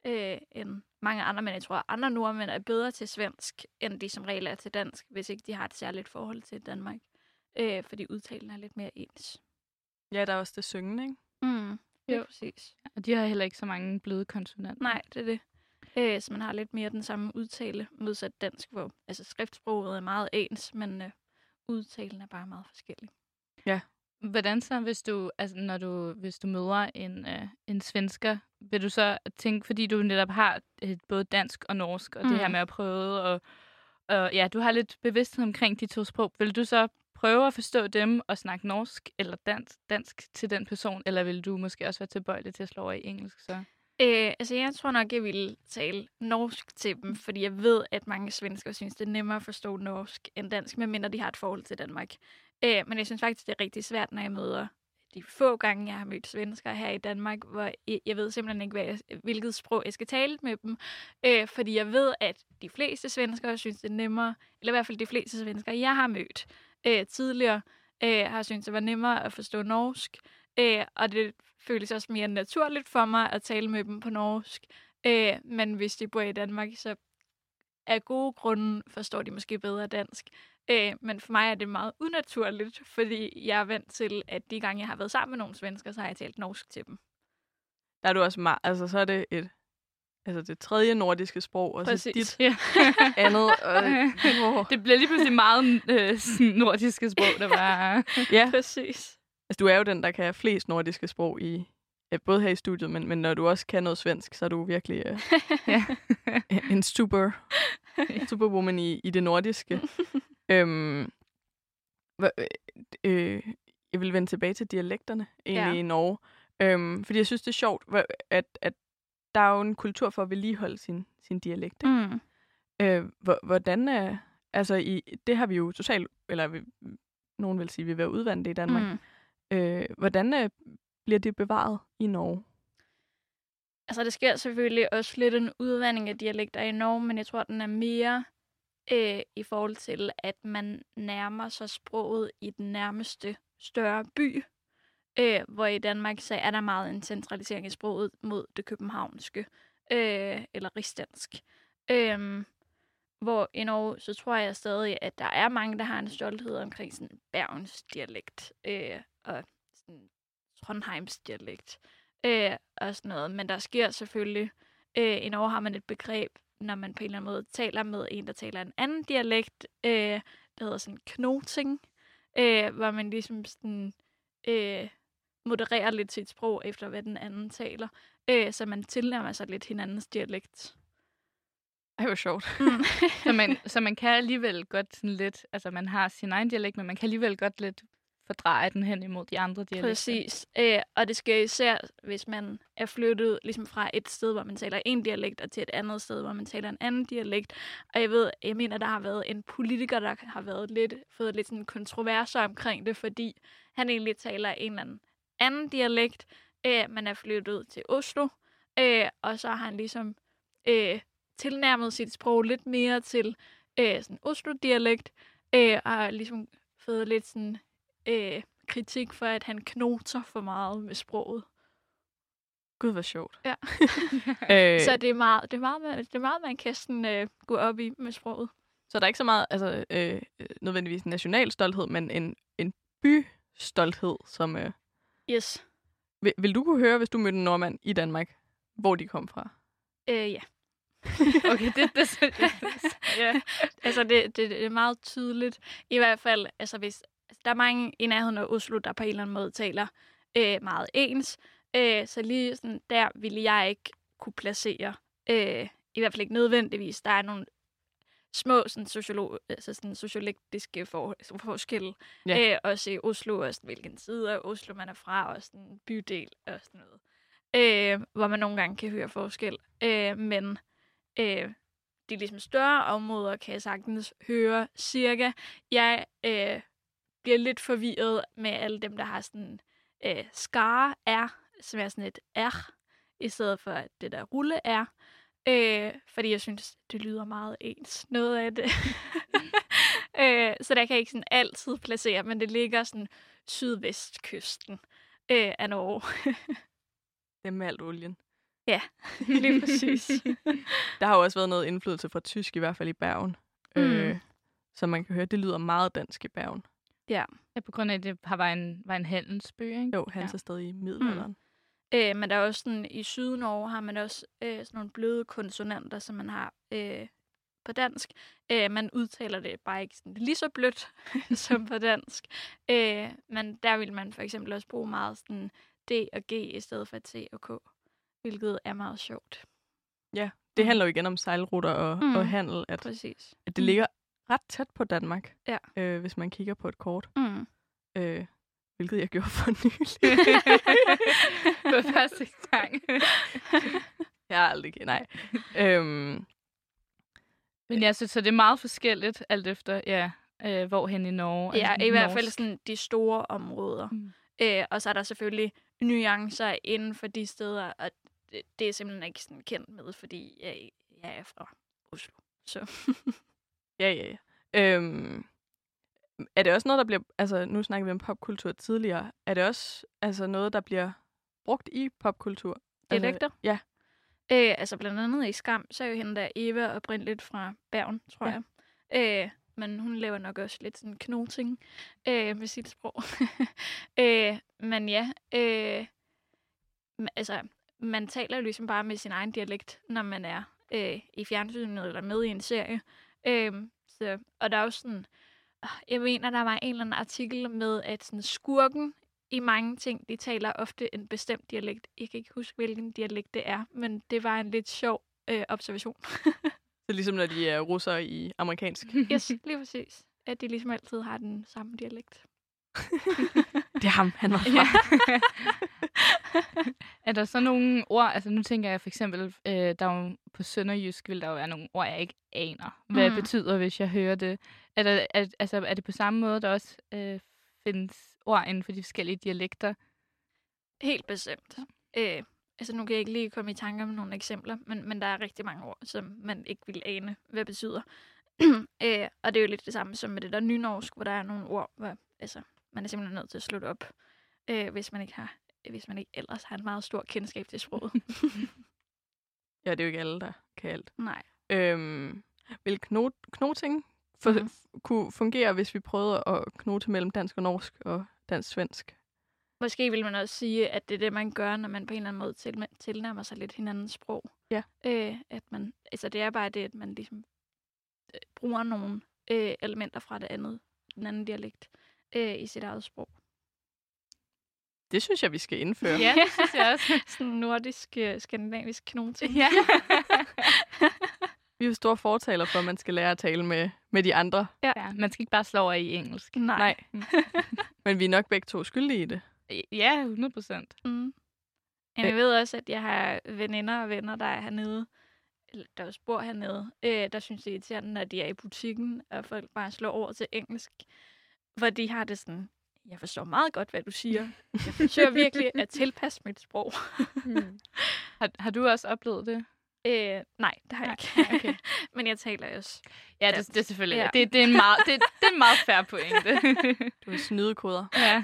øh, end mange andre. Men jeg tror, at andre nordmænd er bedre til svensk, end de som regel er til dansk, hvis ikke de har et særligt forhold til Danmark. Øh, fordi udtalen er lidt mere ens. Ja, der er også det syngende, ikke? Mm. Jo, præcis. Og de har heller ikke så mange bløde konsonanter. Nej, det er det. Øh, så man har lidt mere den samme udtale, modsat dansk, hvor altså, skriftsproget er meget ens, men øh, udtalen er bare meget forskellig. Ja. Hvordan så, hvis du, altså, når du, hvis du møder en, øh, en svensker, vil du så tænke, fordi du netop har et, både dansk og norsk, og mm. det her mm. med at prøve, og, og ja, du har lidt bevidsthed omkring de to sprog, vil du så prøve at forstå dem og snakke norsk eller dansk, dansk til den person, eller vil du måske også være tilbøjelig til at slå over i engelsk så? Øh, altså, jeg tror nok, jeg ville tale norsk til dem, fordi jeg ved, at mange svensker synes, det er nemmere at forstå norsk end dansk, medmindre de har et forhold til Danmark. Øh, men jeg synes faktisk, det er rigtig svært, når jeg møder de få gange, jeg har mødt svensker her i Danmark, hvor jeg, ved simpelthen ikke, hvad jeg, hvilket sprog jeg skal tale med dem. Øh, fordi jeg ved, at de fleste svenskere synes, det er nemmere, eller i hvert fald de fleste svenskere, jeg har mødt øh, tidligere, øh, har syntes, det var nemmere at forstå norsk. Øh, og det føles også mere naturligt for mig at tale med dem på norsk. Øh, men hvis de bor i Danmark, så af gode grunde forstår de måske bedre dansk. Øh, men for mig er det meget unaturligt, fordi jeg er vant til, at de gange, jeg har været sammen med nogle svensker, så har jeg talt norsk til dem. Der er du også meget, altså så er det et, altså det tredje nordiske sprog, og Præcis. så dit ja. andet. Og, oh. Det bliver lige pludselig meget øh, nordiske sprog, der var... ja, præcis. Altså, du er jo den, der kan have flest nordiske sprog i, ja, både her i studiet, men, men når du også kan noget svensk, så er du virkelig ja, en super, superwoman i, i det nordiske. Øhm, hva, øh, jeg vil vende tilbage til dialekterne egentlig ja. i Norge. Øhm, fordi jeg synes, det er sjovt, at, at der er jo en kultur for at vedligeholde sin, sin dialekt. Ikke? Mm. Øh, hvordan er... Altså, i, det har vi jo totalt... Eller vi, nogen vil sige, at vi være udvandet i Danmark. Mm. Øh, hvordan øh, bliver det bevaret i Norge? Altså, det sker selvfølgelig også lidt en udvandring af dialekter i Norge, men jeg tror, den er mere øh, i forhold til, at man nærmer sig sproget i den nærmeste større by. Øh, hvor i Danmark så er der meget en centralisering i sproget mod det københavnske, øh, eller rigsdansk. Øh, hvor i Norge, så tror jeg stadig, at der er mange, der har en stolthed omkring sådan Bergens dialekt. Øh, og sådan Trondheims dialekt øh, og sådan noget. Men der sker selvfølgelig, øh, i Norge har man et begreb, når man på en eller anden måde taler med en, der taler en anden dialekt, øh, der hedder sådan knoting, øh, hvor man ligesom sådan, øh, modererer lidt sit sprog efter, hvad den anden taler, øh, så man tilnærmer sig lidt hinandens dialekt. Det var sjovt. Mm. så, man, så man kan alligevel godt sådan lidt, altså man har sin egen dialekt, men man kan alligevel godt lidt fordreje den hen imod de andre dialekter. Præcis. Øh, og det sker især, hvis man er flyttet ligesom fra et sted, hvor man taler en dialekt, og til et andet sted, hvor man taler en anden dialekt. Og jeg ved, jeg mener, der har været en politiker, der har været lidt, fået lidt sådan kontroverser omkring det, fordi han egentlig taler en eller anden, anden dialekt, øh, man er flyttet til Oslo, øh, og så har han ligesom øh, tilnærmet sit sprog lidt mere til øh, sådan Oslo-dialekt, øh, og har ligesom fået lidt sådan øh, kritik for, at han knoter for meget med sproget. Gud, hvor sjovt. Ja. øh, så det er, meget, det, er meget, det er meget, man kan sådan, øh, gå op i med sproget. Så der er ikke så meget, altså øh, nødvendigvis en national stolthed, men en, en bystolthed, som... Øh, yes. Vil, vil du kunne høre, hvis du mødte en nordmand i Danmark, hvor de kom fra? Øh, ja. okay, det, det, det, ja. altså det, det, det er meget tydeligt. I hvert fald, altså hvis Altså, der er mange i nærheden af Oslo, der på en eller anden måde taler øh, meget ens. Øh, så lige sådan der ville jeg ikke kunne placere, øh, i hvert fald ikke nødvendigvis. Der er nogle små sådan, sociolog, altså sådan, sociologiske for, forskelle. Ja. Øh, også i Oslo, og sådan, hvilken side af Oslo man er fra, og sådan bydel og sådan noget. Øh, hvor man nogle gange kan høre forskel. Øh, men øh, de ligesom større områder, kan jeg sagtens høre cirka. Jeg øh, bliver lidt forvirret med alle dem, der har sådan øh, skare R, som er sådan et R, i stedet for det der rulle R. Øh, fordi jeg synes, det lyder meget ens, noget af det. øh, så der kan jeg ikke sådan altid placere, men det ligger sådan sydvestkysten øh, af Norge. det er med alt olien. Ja, lige præcis. der har jo også været noget indflydelse fra tysk, i hvert fald i Bergen. Mm. Øh, så man kan høre, det lyder meget dansk i Bergen. Ja. ja på grund af, at det var en, var en handelsby, ikke? Jo, han ja. er stadig i middelalderen. Mm. Øh, men der er også sådan, i Sydnorge har man også øh, sådan nogle bløde konsonanter, som man har øh, på dansk. Øh, man udtaler det bare ikke sådan lige så blødt som på dansk. Øh, men der vil man for eksempel også bruge meget sådan D og G i stedet for T og K, hvilket er meget sjovt. Ja, det mm. handler jo igen om sejlruter og, mm. og handel. At, Præcis. At det ligger ret tæt på Danmark, ja. øh, hvis man kigger på et kort. Mm. Øh, hvilket jeg gjorde for nylig. for første gang. jeg har aldrig, nej. Øhm, Men jeg synes, så det er meget forskelligt, alt efter, ja, øh, hvorhen i Norge. Ja, altså, i hvert fald sådan de store områder. Mm. Øh, og så er der selvfølgelig nuancer inden for de steder, og det, det er simpelthen ikke sådan kendt med, fordi jeg, jeg er fra Oslo. Så. ja, ja, ja. Øhm, er det også noget, der bliver... Altså, nu snakker vi om popkultur tidligere. Er det også altså, noget, der bliver brugt i popkultur? Dialekter? Altså, ja. Øh, altså blandt andet i Skam, så er jo hende der Eva oprindeligt fra Bergen, tror ja. jeg. Øh, men hun laver nok også lidt sådan knoting øh, med sit sprog. øh, men ja, øh, altså, man taler jo ligesom bare med sin egen dialekt, når man er øh, i fjernsynet eller med i en serie. Øh, så, og der er også sådan, jeg mener, der var en eller anden artikel med, at sådan skurken i mange ting, de taler ofte en bestemt dialekt. Jeg kan ikke huske, hvilken dialekt det er, men det var en lidt sjov øh, observation. Så ligesom når de er russere i amerikansk? yes, lige præcis. At de ligesom altid har den samme dialekt. det er ham, han var fra. er der så nogle ord, altså nu tænker jeg for eksempel, øh, der er på sønderjysk vil der jo være nogle ord, jeg ikke aner, hvad mm. det betyder, hvis jeg hører det. Er, der, er, altså, er det på samme måde, der også øh, findes ord inden for de forskellige dialekter? Helt bestemt. Øh, altså nu kan jeg ikke lige komme i tanke om nogle eksempler, men, men der er rigtig mange ord, som man ikke vil ane, hvad betyder. øh, og det er jo lidt det samme som med det der nynorsk, hvor der er nogle ord, hvor altså, man er simpelthen nødt til at slutte op, øh, hvis man ikke har hvis man ikke ellers har en meget stor kendskab til sproget. ja, det er jo ikke alle, der kan alt. Nej. Øhm, vil knot, knoting for, mm. kunne fungere, hvis vi prøvede at knote mellem dansk og norsk og dansk-svensk? Måske vil man også sige, at det er det, man gør, når man på en eller anden måde til, tilnærmer sig lidt hinandens sprog. Ja. Øh, at man, altså det er bare det, at man ligesom øh, bruger nogle øh, elementer fra det andet, den anden dialekt, øh, i sit eget sprog. Det synes jeg, vi skal indføre. Ja, det synes jeg også. Sådan nordisk, uh, skandinavisk knoting. Ja. vi er jo store fortaler for, at man skal lære at tale med, med de andre. Ja. ja, man skal ikke bare slå over i engelsk. Nej. Nej. Men vi er nok begge to skyldige i det. Ja, 100 procent. Mm. Jeg ved også, at jeg har veninder og venner, der er hernede, der også bor hernede, øh, der synes det er irriterende, når de er i butikken, og folk bare slår over til engelsk, hvor de har det sådan, jeg forstår meget godt, hvad du siger. Jeg forsøger virkelig at tilpasse mit sprog. hmm. har, har du også oplevet det? Øh, nej, det har jeg ikke. Okay. Men jeg taler også. Ja, det, det er selvfølgelig. Ja. Det, det, er en meget, det, det er en meget færre pointe. du er snydekoder. Ja.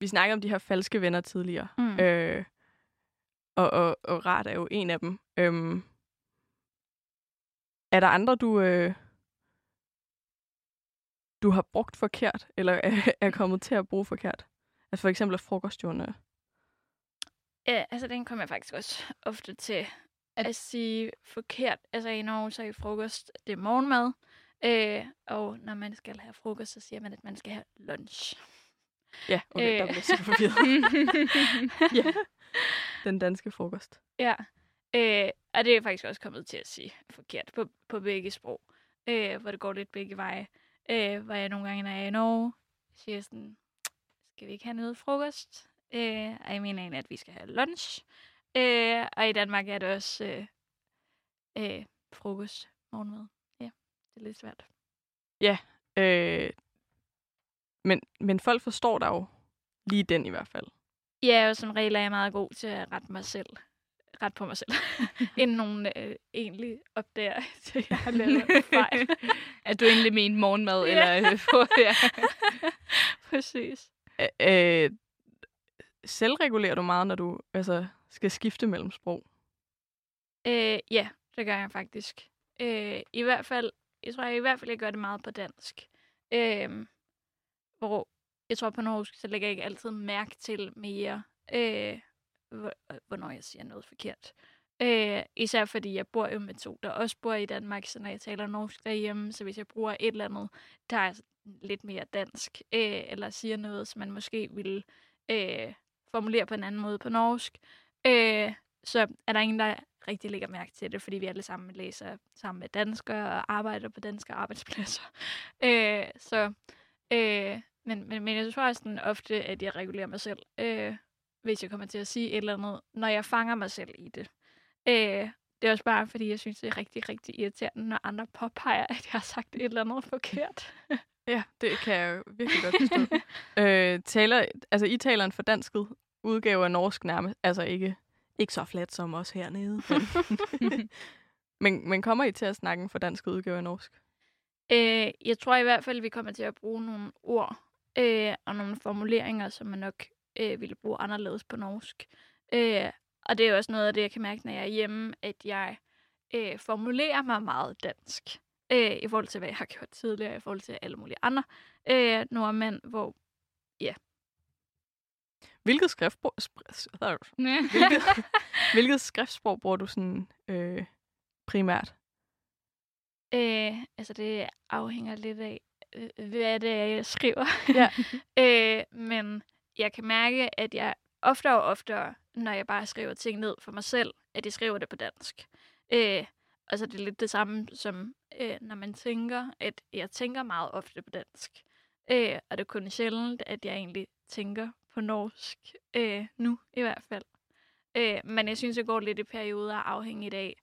Vi snakkede om de her falske venner tidligere. Mm. Øh, og, og, og Rat er jo en af dem. Øhm, er der andre, du, øh, du har brugt forkert, eller er, er kommet til at bruge forkert? Altså for eksempel frokostjordene. Ja, altså den kommer jeg faktisk også ofte til at, at sige forkert. Altså i Norge så er frokost, det er morgenmad. Øh, og når man skal have frokost, så siger man, at man skal have lunch. Ja, okay, øh. der bliver så forvirret. ja, den danske frokost. Ja, øh, og det er faktisk også kommet til at sige forkert på, på begge sprog, øh, hvor det går lidt begge veje. Øh, hvor jeg nogle gange, når jeg er i Norge, siger sådan, skal vi ikke have noget frokost? Øh, og jeg mener egentlig, at vi skal have lunch. Øh, og i Danmark er det også øh, øh, frokost, morgenmad. Ja, det er lidt svært. Ja, øh, men, men folk forstår dig jo lige den i hvert fald. Ja, og som regel er jeg meget god til at rette mig selv. Ret på mig selv. Inden nogen øh, egentlig opdager, at jeg har lavet fejl. at du egentlig mente morgenmad? Ja. Eller, øh, ja. Præcis. Æ, øh, selvregulerer du meget, når du altså, skal skifte mellem sprog? Øh, ja, det gør jeg faktisk. Øh, I hvert fald, jeg tror jeg i hvert fald, jeg gør det meget på dansk. Øh, hvor jeg tror på norsk, så lægger jeg ikke altid mærke til mere, øh, Øh, hvornår jeg siger noget forkert. Øh, især fordi jeg bor jo med to, der også bor i Danmark, så når jeg taler norsk derhjemme, så hvis jeg bruger et eller andet, der er lidt mere dansk, øh, eller siger noget, som man måske ville øh, formulere på en anden måde på norsk, øh, så er der ingen, der rigtig lægger mærke til det, fordi vi alle sammen læser sammen med danskere og arbejder på danske arbejdspladser. Øh, så, øh, men, men, men jeg tror også sådan ofte, at jeg regulerer mig selv, øh, hvis jeg kommer til at sige et eller andet, når jeg fanger mig selv i det. Øh, det er også bare, fordi jeg synes, det er rigtig, rigtig irriterende, når andre påpeger, at jeg har sagt et eller andet forkert. ja, det kan jeg jo virkelig godt forstå. øh, taler, altså, I taler en fordansket udgave af norsk nærmest. Altså ikke, ikke så flat som os hernede. Men, men, men kommer I til at snakke en fordansket udgave af norsk? Øh, jeg tror i hvert fald, vi kommer til at bruge nogle ord øh, og nogle formuleringer, som man nok øh, ville bruge anderledes på norsk. Øh, og det er også noget af det, jeg kan mærke, når jeg er hjemme, at jeg øh, formulerer mig meget dansk. Øh, I forhold til, hvad jeg har gjort tidligere, i forhold til alle mulige andre øh, nordmænd, hvor, ja. Hvilket skriftsprog, hvilket, hvilket skriftsprog bruger du sådan øh, primært? Øh, altså, det afhænger lidt af, øh, hvad det er, jeg skriver. Ja. øh, men jeg kan mærke, at jeg oftere og oftere, når jeg bare skriver ting ned for mig selv, at jeg skriver det på dansk. Øh, altså det er lidt det samme som, øh, når man tænker, at jeg tænker meget ofte på dansk. Øh, og det er kun sjældent, at jeg egentlig tænker på norsk. Øh, nu i hvert fald. Øh, men jeg synes, jeg går lidt i perioder afhængigt af,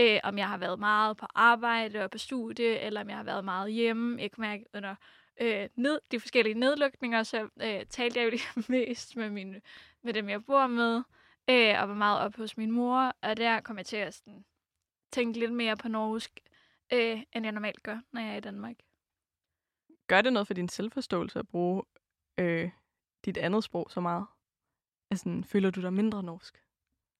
øh, om jeg har været meget på arbejde og på studie, eller om jeg har været meget hjemme. Jeg kan mærke, under øh, ned, de forskellige nedlukninger, så øh, talte jeg jo lige mest med, min, med dem, jeg bor med, øh, og var meget op hos min mor, og der kom jeg til at sådan, tænke lidt mere på norsk, øh, end jeg normalt gør, når jeg er i Danmark. Gør det noget for din selvforståelse at bruge øh, dit andet sprog så meget? Altså, føler du dig mindre norsk?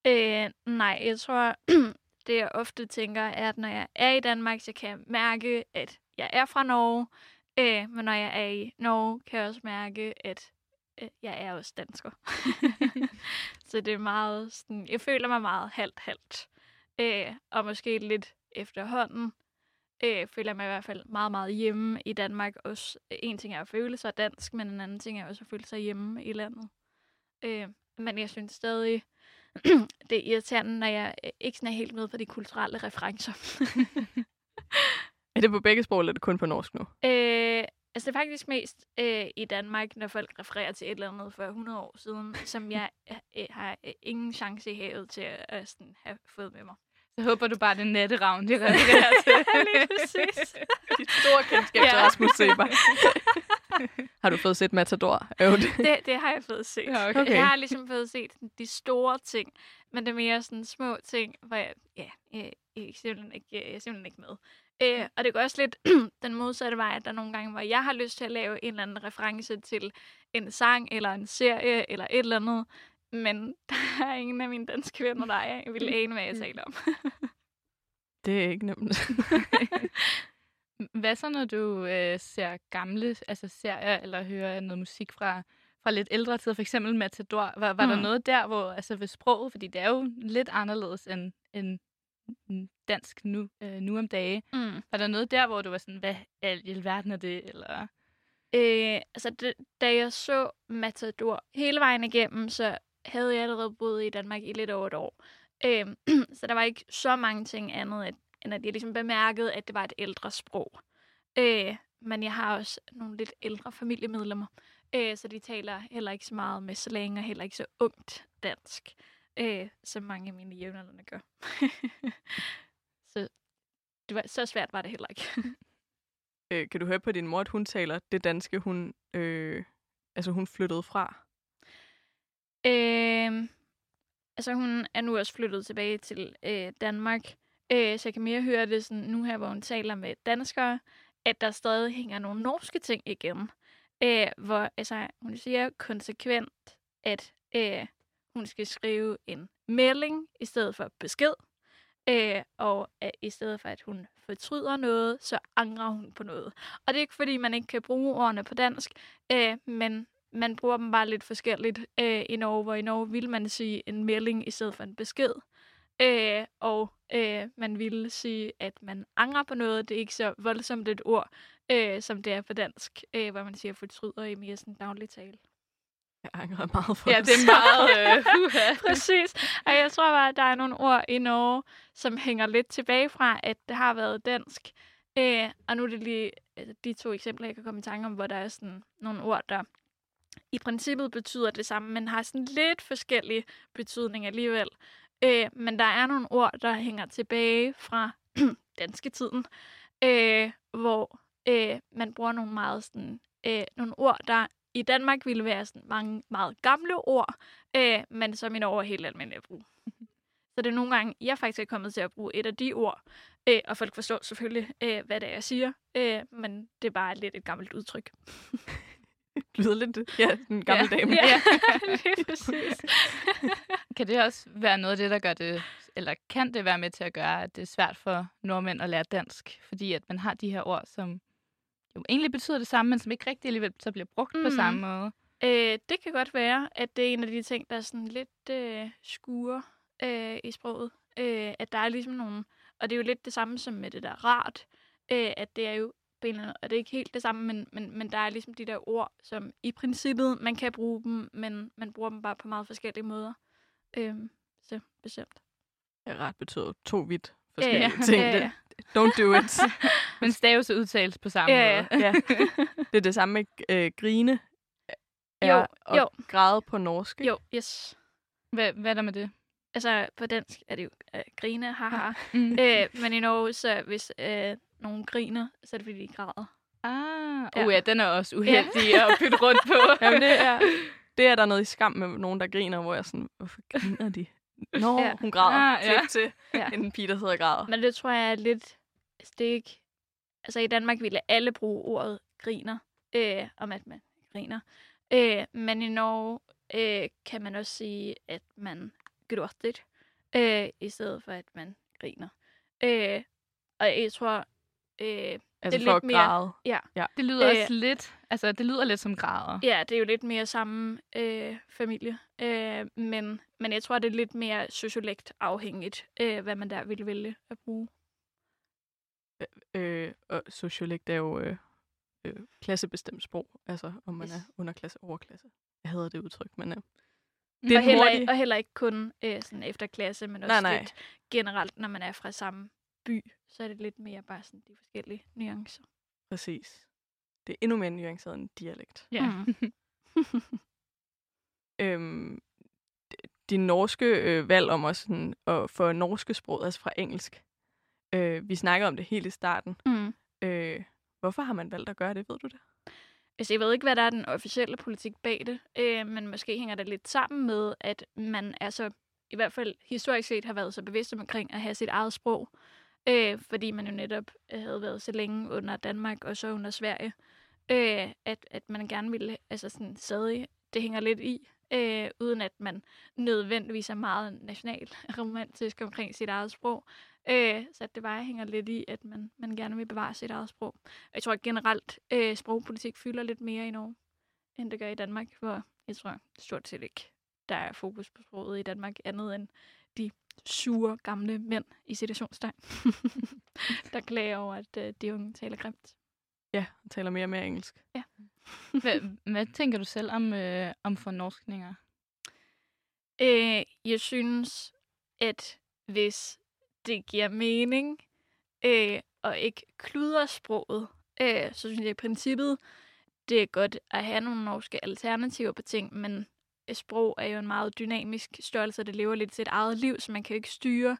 Øh, nej, jeg tror, det jeg ofte tænker, er, at når jeg er i Danmark, så kan jeg mærke, at jeg er fra Norge, Øh, men når jeg er i Norge, kan jeg også mærke, at øh, jeg er også dansker. så det er meget sådan, jeg føler mig meget halvt-halvt. Øh, og måske lidt efterhånden øh, føler jeg mig i hvert fald meget, meget hjemme i Danmark. Også, øh, en ting er at føle sig dansk, men en anden ting er også at føle sig hjemme i landet. Øh, men jeg synes stadig, det er irriterende, når jeg øh, ikke sådan er helt med på de kulturelle referencer. Er det på begge sprog, eller er det kun på norsk nu? Øh, altså, det er faktisk mest øh, i Danmark, når folk refererer til et eller andet for 100 år siden, som jeg øh, har øh, ingen chance i havet til at øh, sådan, have fået med mig. Så håber du bare, det er netteravn, de refererer til. Lige præcis. Dit store kendskab til. Rasmus Seber. har du fået set Matador? det, det har jeg fået set. Ja, okay. Jeg har ligesom fået set de store ting, men det er mere sådan små ting, hvor jeg, ja, jeg, jeg, er simpelthen ikke, jeg er simpelthen ikke med. Øh, og det går også lidt den modsatte vej, at der er nogle gange, hvor jeg har lyst til at lave en eller anden reference til en sang, eller en serie, eller et eller andet. Men der er ingen af mine danske venner, der er. Jeg vil ane, hvad jeg taler om. det er ikke nemt. hvad så, når du øh, ser gamle altså serier, eller hører noget musik fra, fra lidt ældre tider, for eksempel Matador? Var, var mm. der noget der, hvor, altså ved sproget, fordi det er jo lidt anderledes end, end dansk nu, øh, nu om dage. Mm. Var der noget der, hvor du var sådan, hvad i alverden er det? Eller? Øh, altså, det, da jeg så Matador hele vejen igennem, så havde jeg allerede boet i Danmark i lidt over et år. Øh, så der var ikke så mange ting andet, at, end at jeg ligesom bemærkede, at det var et ældre sprog. Øh, men jeg har også nogle lidt ældre familiemedlemmer, øh, så de taler heller ikke så meget med slang og heller ikke så ungt dansk. Øh, som mange af mine jævnaldrende gør. så det var, så svært var det heller ikke. øh, kan du høre på din mor, at hun taler det danske, hun, øh, altså hun flyttede fra? Øh, altså hun er nu også flyttet tilbage til øh, Danmark, øh, så jeg kan mere høre det sådan, nu her, hvor hun taler med danskere, at der stadig hænger nogle norske ting igen. Øh, hvor altså, hun siger konsekvent, at øh, hun skal skrive en melding i stedet for besked. Øh, og at i stedet for, at hun fortryder noget, så angrer hun på noget. Og det er ikke, fordi man ikke kan bruge ordene på dansk, øh, men man bruger dem bare lidt forskelligt øh, i Norge, hvor i Norge vil man sige en melding i stedet for en besked. Øh, og øh, man ville sige, at man angrer på noget. Det er ikke så voldsomt et ord, øh, som det er på dansk, øh, hvor man siger fortryder i mere sådan daglig tale. Jeg angrer meget for Ja, det er meget... Øh, uh Præcis. Og jeg tror bare, at der er nogle ord i Norge, som hænger lidt tilbage fra, at det har været dansk. Øh, og nu er det lige altså, de to eksempler, jeg kan komme i tanke om, hvor der er sådan nogle ord, der i princippet betyder det samme, men har sådan lidt forskellige betydning alligevel. Øh, men der er nogle ord, der hænger tilbage fra danske tiden, øh, hvor øh, man bruger nogle meget sådan, øh, nogle ord, der i Danmark ville være sådan mange meget gamle ord, øh, men som i Norge er helt almindelige at bruge. Så det er nogle gange, jeg faktisk er kommet til at bruge et af de ord, øh, og folk forstår selvfølgelig, øh, hvad det er, jeg siger, øh, men det er bare lidt et gammelt udtryk. lyder lidt, ja, en gammel ja. dame. Ja, lige præcis. kan det også være noget af det, der gør det, eller kan det være med til at gøre, at det er svært for nordmænd at lære dansk? Fordi at man har de her ord, som jo egentlig betyder det samme, men som ikke rigtig alligevel så bliver brugt mm. på samme måde. Øh, det kan godt være, at det er en af de ting, der er sådan lidt øh, skuer øh, i sproget. Øh, at der er ligesom nogle... Og det er jo lidt det samme som med det der rart. Øh, at det er jo på en eller anden, og det er ikke helt det samme, men, men, men der er ligesom de der ord, som i princippet, man kan bruge dem, men man bruger dem bare på meget forskellige måder. Øhm, så bestemt. Ja, ret betyder to vidt forskellige ja, ting. Ja, ja. Don't do it. men staves og udtales på samme ja, måde. Ja. Det er det samme med øh, grine er jo, og jo. græde på norsk. Jo, yes. Hvad, hvad er der med det? Altså, på dansk er det jo øh, grine, haha. mm. øh, men i Norge, så hvis øh, nogen griner, så er det fordi, de græder. Ah, ja. Uh, ja, den er også uheldig ja. at bytte rundt på. Jamen, det er, det er der noget i skam med nogen, der griner, hvor jeg sådan, hvorfor griner de? Nå, ja. hun græder. Ah, ja. til ja. en pige, der sidder og græder. Men det tror jeg er lidt... Altså, det er ikke... Altså, i Danmark ville alle bruge ordet griner, øh, om at man griner. Øh, men i Norge øh, kan man også sige, at man gråter, øh, i stedet for, at man griner. Øh, og jeg tror, Øh, altså det er for lidt mere, græde. Ja. ja. Det lyder øh, også lidt, altså det lyder lidt som græder. Ja, det er jo lidt mere samme øh, familie. Øh, men, men jeg tror, det er lidt mere sociolekt afhængigt, øh, hvad man der ville vælge at bruge. Øh, og sociolekt er jo øh, øh, klassebestemt sprog, altså om man yes. er underklasse overklasse. Jeg hader det udtryk, men øh, det er og, heller, ikke, og heller ikke kun øh, sådan efter klasse, men også nej, nej. lidt generelt, når man er fra samme by, så er det lidt mere bare sådan de forskellige nuancer. Præcis. Det er endnu mere nuanceret end dialekt. Ja. Mm. øhm, din norske øh, valg om også sådan, at få norske sprog, altså fra engelsk. Øh, vi snakkede om det helt i starten. Mm. Øh, hvorfor har man valgt at gøre det, ved du det? Altså, jeg ved ikke, hvad der er den officielle politik bag det, øh, men måske hænger det lidt sammen med, at man altså i hvert fald historisk set har været så bevidst omkring at have sit eget sprog. Øh, fordi man jo netop øh, havde været så længe under Danmark og så under Sverige, øh, at, at man gerne ville, altså sådan stadig, det hænger lidt i, øh, uden at man nødvendigvis er meget national romantisk omkring sit eget sprog. Øh, så at det bare hænger lidt i, at man, man gerne vil bevare sit eget sprog. Jeg tror at generelt, øh, sprogpolitik fylder lidt mere i Norge, end det gør i Danmark, hvor jeg tror stort set ikke, der er fokus på sproget i Danmark andet end de sure gamle mænd i situationstegn, der klager over, at øh, de unge taler grimt. Ja, taler mere og mere engelsk. Ja. hvad, hvad tænker du selv om, øh, om fornorskninger? Øh, jeg synes, at hvis det giver mening øh, og ikke kluder sproget, øh, så synes jeg i princippet, det er godt at have nogle norske alternativer på ting, men et sprog er jo en meget dynamisk størrelse, det lever lidt sit eget liv, så man kan jo ikke styre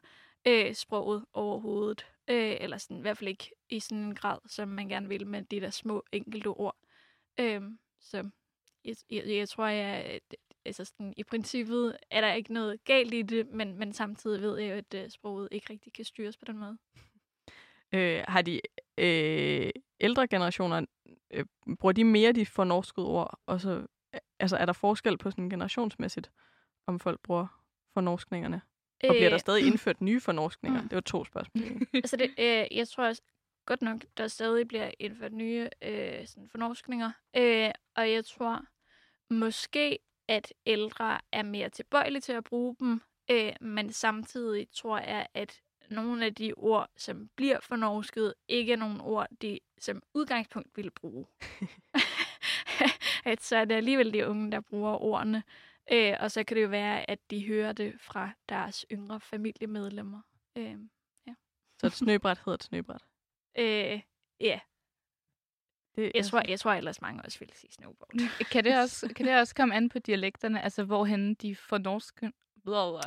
øh, sproget overhovedet. Øh, eller sådan, i hvert fald ikke i sådan en grad, som man gerne vil med de der små enkelte ord. Øh, så jeg, jeg, jeg tror, jeg, altså sådan, i princippet er der ikke noget galt i det, men, men samtidig ved jeg jo, at øh, sproget ikke rigtig kan styres på den måde. Øh, har de øh, ældre generationer, øh, bruger de mere de fornorskede ord? Og så, altså, er der forskel på sådan generationsmæssigt, om folk bruger fornorskningerne? Og bliver der øh, stadig indført nye fornorskninger? Mm. Det var to spørgsmål. altså, det, øh, jeg tror også godt nok, der stadig bliver indført nye øh, sådan fornorskninger. Øh, og jeg tror måske, at ældre er mere tilbøjelige til at bruge dem, øh, men samtidig tror jeg, at nogle af de ord, som bliver fornorsket, ikke er nogle ord, de som udgangspunkt vil bruge. at så er det alligevel de unge, der bruger ordene. Øh, og så kan det jo være, at de hører det fra deres yngre familiemedlemmer. Øh, ja. Så et snøbræt hedder et snøbræt? Øh, ja. Det, jeg, tror, jeg tror ellers mange også vil sige snowboard. kan, det også, kan det også komme an på dialekterne? Altså, hvorhen de fornorske,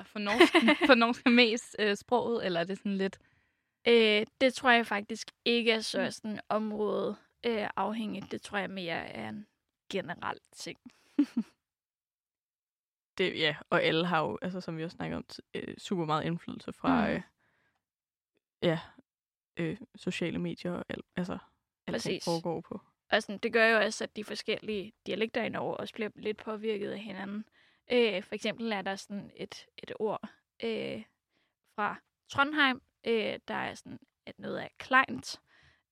fornorske, fornorske mest øh, sproget, eller er det sådan lidt... Øh, det tror jeg faktisk ikke er så sådan område øh, afhængigt. Det tror jeg mere er en generel ting. Det, ja, og alle har jo, altså, som vi også snakker om, øh, super meget indflydelse fra mm. øh, ja, øh, sociale medier og al, altså, alt foregår på. Og sådan, det gør jo også, at de forskellige dialekter i Norge også bliver lidt påvirket af hinanden. Øh, for eksempel er der sådan et, et ord øh, fra Trondheim, øh, der er sådan et noget af kleint,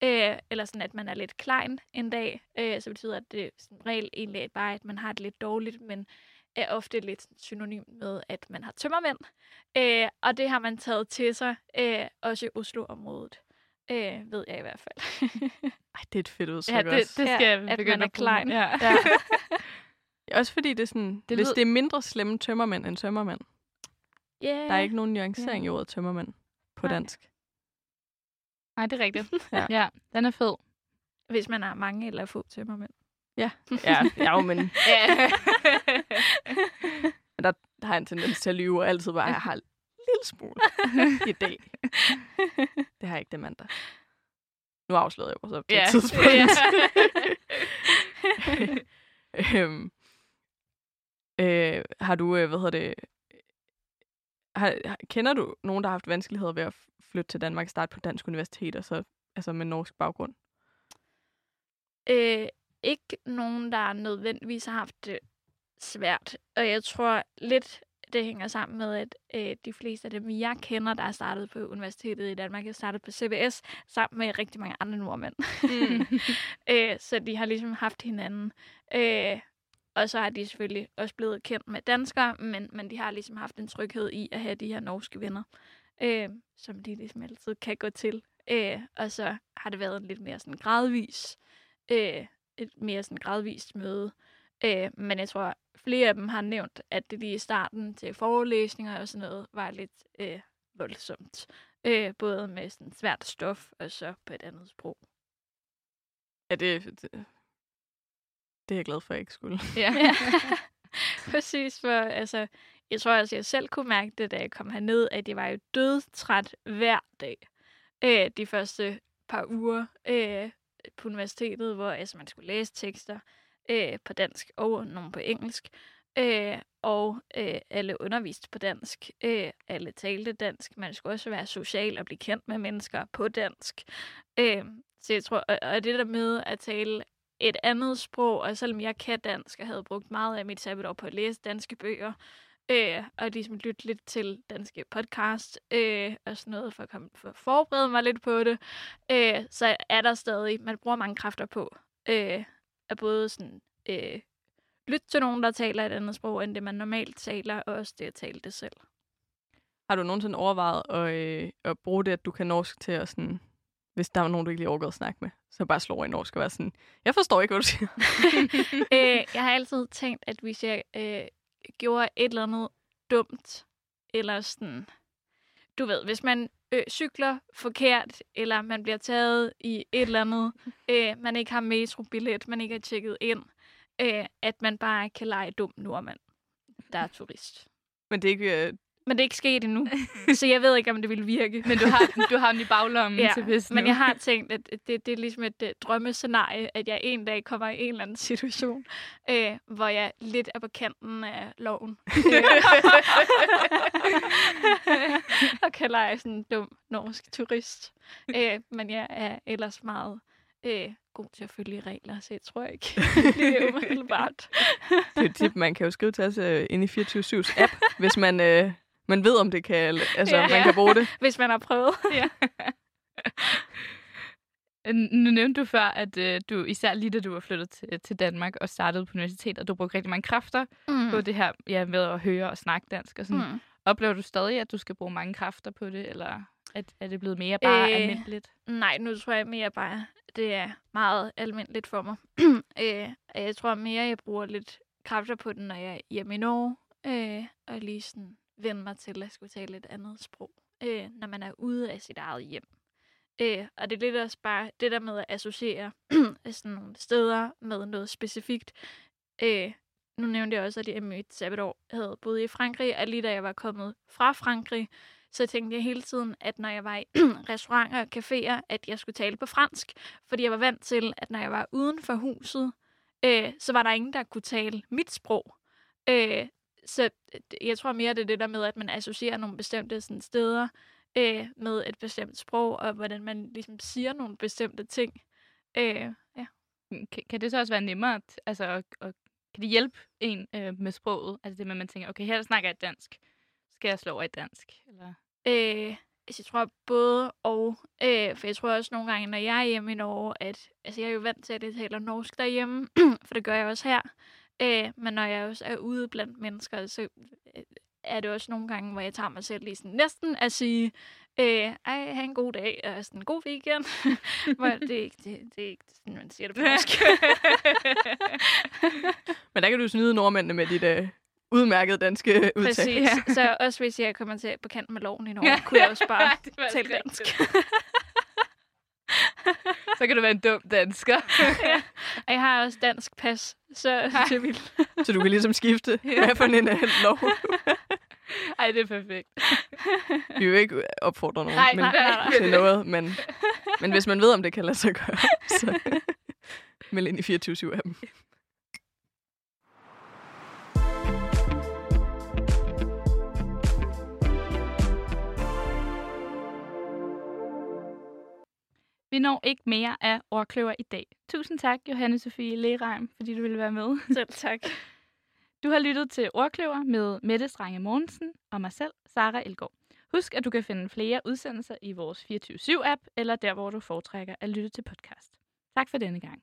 øh, eller sådan, at man er lidt klein en dag, øh, så betyder at det som regel egentlig bare, at man har det lidt dårligt, men er ofte lidt synonym med, at man har tømmermænd. Øh, og det har man taget til sig, øh, også i Oslo-området. Øh, ved jeg i hvert fald. Ej, det er et fedt udtryk ja, det, det skal ja, jeg begynde at man er klein. Ja. ja. også fordi det er sådan, det hvis ved... det er mindre slemme tømmermænd end tømmermænd. Yeah. Der er ikke nogen nuancering yeah. i ordet tømmermænd på Nej. dansk. Nej, det er rigtigt. ja. ja, den er fed. Hvis man har mange eller få tømmermænd. Ja, ja, ja men... ja. der, der har jeg en tendens til at lyve, og altid bare, jeg har en lille smule idé. Det har jeg ikke det mandag. Nu afslørede jeg mig så på ja. et tidspunkt. Ja. øhm, øh, har du, øh, hvad hedder det, har, kender du nogen, der har haft vanskeligheder ved at flytte til Danmark og starte på dansk universitet, og så altså med norsk baggrund? Øh, ikke nogen, der nødvendigvis har haft det svært. Og jeg tror lidt, det hænger sammen med, at øh, de fleste af dem, jeg kender, der er startet på universitetet i Danmark, er startet på CBS, sammen med rigtig mange andre nordmænd. Mm. øh, så de har ligesom haft hinanden. Øh, og så har de selvfølgelig også blevet kendt med danskere, men, men de har ligesom haft en tryghed i at have de her norske venner, øh, som de ligesom altid kan gå til. Øh, og så har det været lidt mere sådan gradvis, øh, et mere sådan gradvist møde. Øh, men jeg tror, flere af dem har nævnt, at det lige i starten til forelæsninger og sådan noget var lidt øh, voldsomt. Øh, både med sådan svært stof og så på et andet sprog. Ja, det, det, det er jeg glad for, at jeg ikke skulle. Ja. Præcis, for altså, jeg tror også, jeg selv kunne mærke det, da jeg kom herned, at jeg var jo dødtræt hver dag. Øh, de første par uger øh, på universitetet, hvor altså, man skulle læse tekster øh, på dansk og nogle på engelsk. Øh, og øh, alle underviste på dansk. Øh, alle talte dansk. Man skulle også være social og blive kendt med mennesker på dansk. Øh, så jeg tror, og, og det der med at tale et andet sprog, og selvom jeg kan dansk og havde brugt meget af mit sabbatår på at læse danske bøger, øh, og ligesom lytte lidt til danske podcast, øh, og sådan noget, for at, komme, for at forberede mig lidt på det, øh, så er der stadig, man bruger mange kræfter på, øh, at både sådan, øh, lytte til nogen, der taler et andet sprog, end det man normalt taler, og også det at tale det selv. Har du nogensinde overvejet at, øh, at bruge det, at du kan norsk til at sådan, hvis der er nogen, du ikke lige overgår at snakke med, så bare slå over i norsk og være sådan, jeg forstår ikke, hvad du siger. øh, jeg har altid tænkt, at hvis jeg øh, gjorde et eller andet dumt, eller sådan, du ved, hvis man øh, cykler forkert, eller man bliver taget i et eller andet, øh, man ikke har metrobillet, man ikke har tjekket ind, øh, at man bare kan lege dum nordmand. der er turist. Men det er ikke... Øh... Men det er ikke sket endnu, så jeg ved ikke, om det vil virke. Men du har, du har den i baglommen ja, til hvis men jeg har tænkt, at det, det er ligesom et uh, drømmescenarie, at jeg en dag kommer i en eller anden situation, øh, hvor jeg lidt er på kanten af loven. og kan lege sådan en dum norsk turist. Øh, men jeg er ellers meget øh, god til at følge regler, så jeg tror ikke, det er umiddelbart. det er et tip, man kan jo skrive til os uh, ind i 24-7's app, hvis man, uh, man ved, om det kan, altså, ja, man kan bruge det. Hvis man har prøvet. ja. Nu nævnte du før, at uh, du især lige da du var flyttet til, til Danmark og startede på universitetet, du brugte rigtig mange kræfter mm. på det her ja, med at høre og snakke dansk. Og sådan. Mm. Oplever du stadig, at du skal bruge mange kræfter på det, eller er, er det blevet mere bare øh, almindeligt? Nej, nu tror jeg mere bare, det er meget almindeligt for mig. øh, jeg tror mere, jeg bruger lidt kræfter på den, når jeg er hjemme i Norge, øh, og lige sådan vende mig til at skulle tale et andet sprog, øh, når man er ude af sit eget hjem. Øh, og det er lidt også bare det der med at associere sådan nogle steder med noget specifikt. Øh, nu nævnte jeg også, at jeg i mit sabbatår havde boet i Frankrig, og lige da jeg var kommet fra Frankrig, så tænkte jeg hele tiden, at når jeg var i restauranter og caféer, at jeg skulle tale på fransk, fordi jeg var vant til, at når jeg var uden for huset, øh, så var der ingen, der kunne tale mit sprog. Øh, så jeg tror mere, det er det der med, at man associerer nogle bestemte sådan, steder øh, med et bestemt sprog, og hvordan man ligesom siger nogle bestemte ting. Øh, ja. kan, kan det så også være nemmere, altså, at, at, kan det hjælpe en øh, med sproget? Altså det med, at man tænker, okay, her snakker jeg dansk. Skal jeg slå over i dansk? Eller? Øh, altså, jeg tror både og. Øh, for jeg tror også nogle gange, når jeg er hjemme i Norge, at altså, jeg er jo vant til, at jeg taler norsk derhjemme, for det gør jeg også her. Øh, men når jeg også er ude blandt mennesker, så øh, er det også nogle gange, hvor jeg tager mig selv lige sådan næsten at sige, øh, ej, have en god dag, og sådan en god weekend. hvor det, er ikke, det, det er ikke sådan, man siger det på norsk. men der kan du snyde nordmændene med dit uh, udmærket danske udtale. Præcis. Ja. Så også hvis jeg kommer til på kant med loven i Norge, ja. kunne jeg også bare tale dansk. så kan du være en dum dansker. ja. Og jeg har også dansk pas, så det vil. så du kan ligesom skifte, ja. hvad for en uh, lov. Ej, det er perfekt. Vi vil ikke opfordre nogen nej, men, nej, nej, nej. til noget, men, men hvis man ved, om det kan lade sig gøre, så meld ind i 24 af dem. Vi når ikke mere af ordkløver i dag. Tusind tak, Johanne Sofie Lereim, fordi du ville være med. Selv tak. Du har lyttet til Ordkløver med Mette Strange Mogensen og mig selv, Sara Elgård. Husk, at du kan finde flere udsendelser i vores 24-7-app, eller der, hvor du foretrækker at lytte til podcast. Tak for denne gang.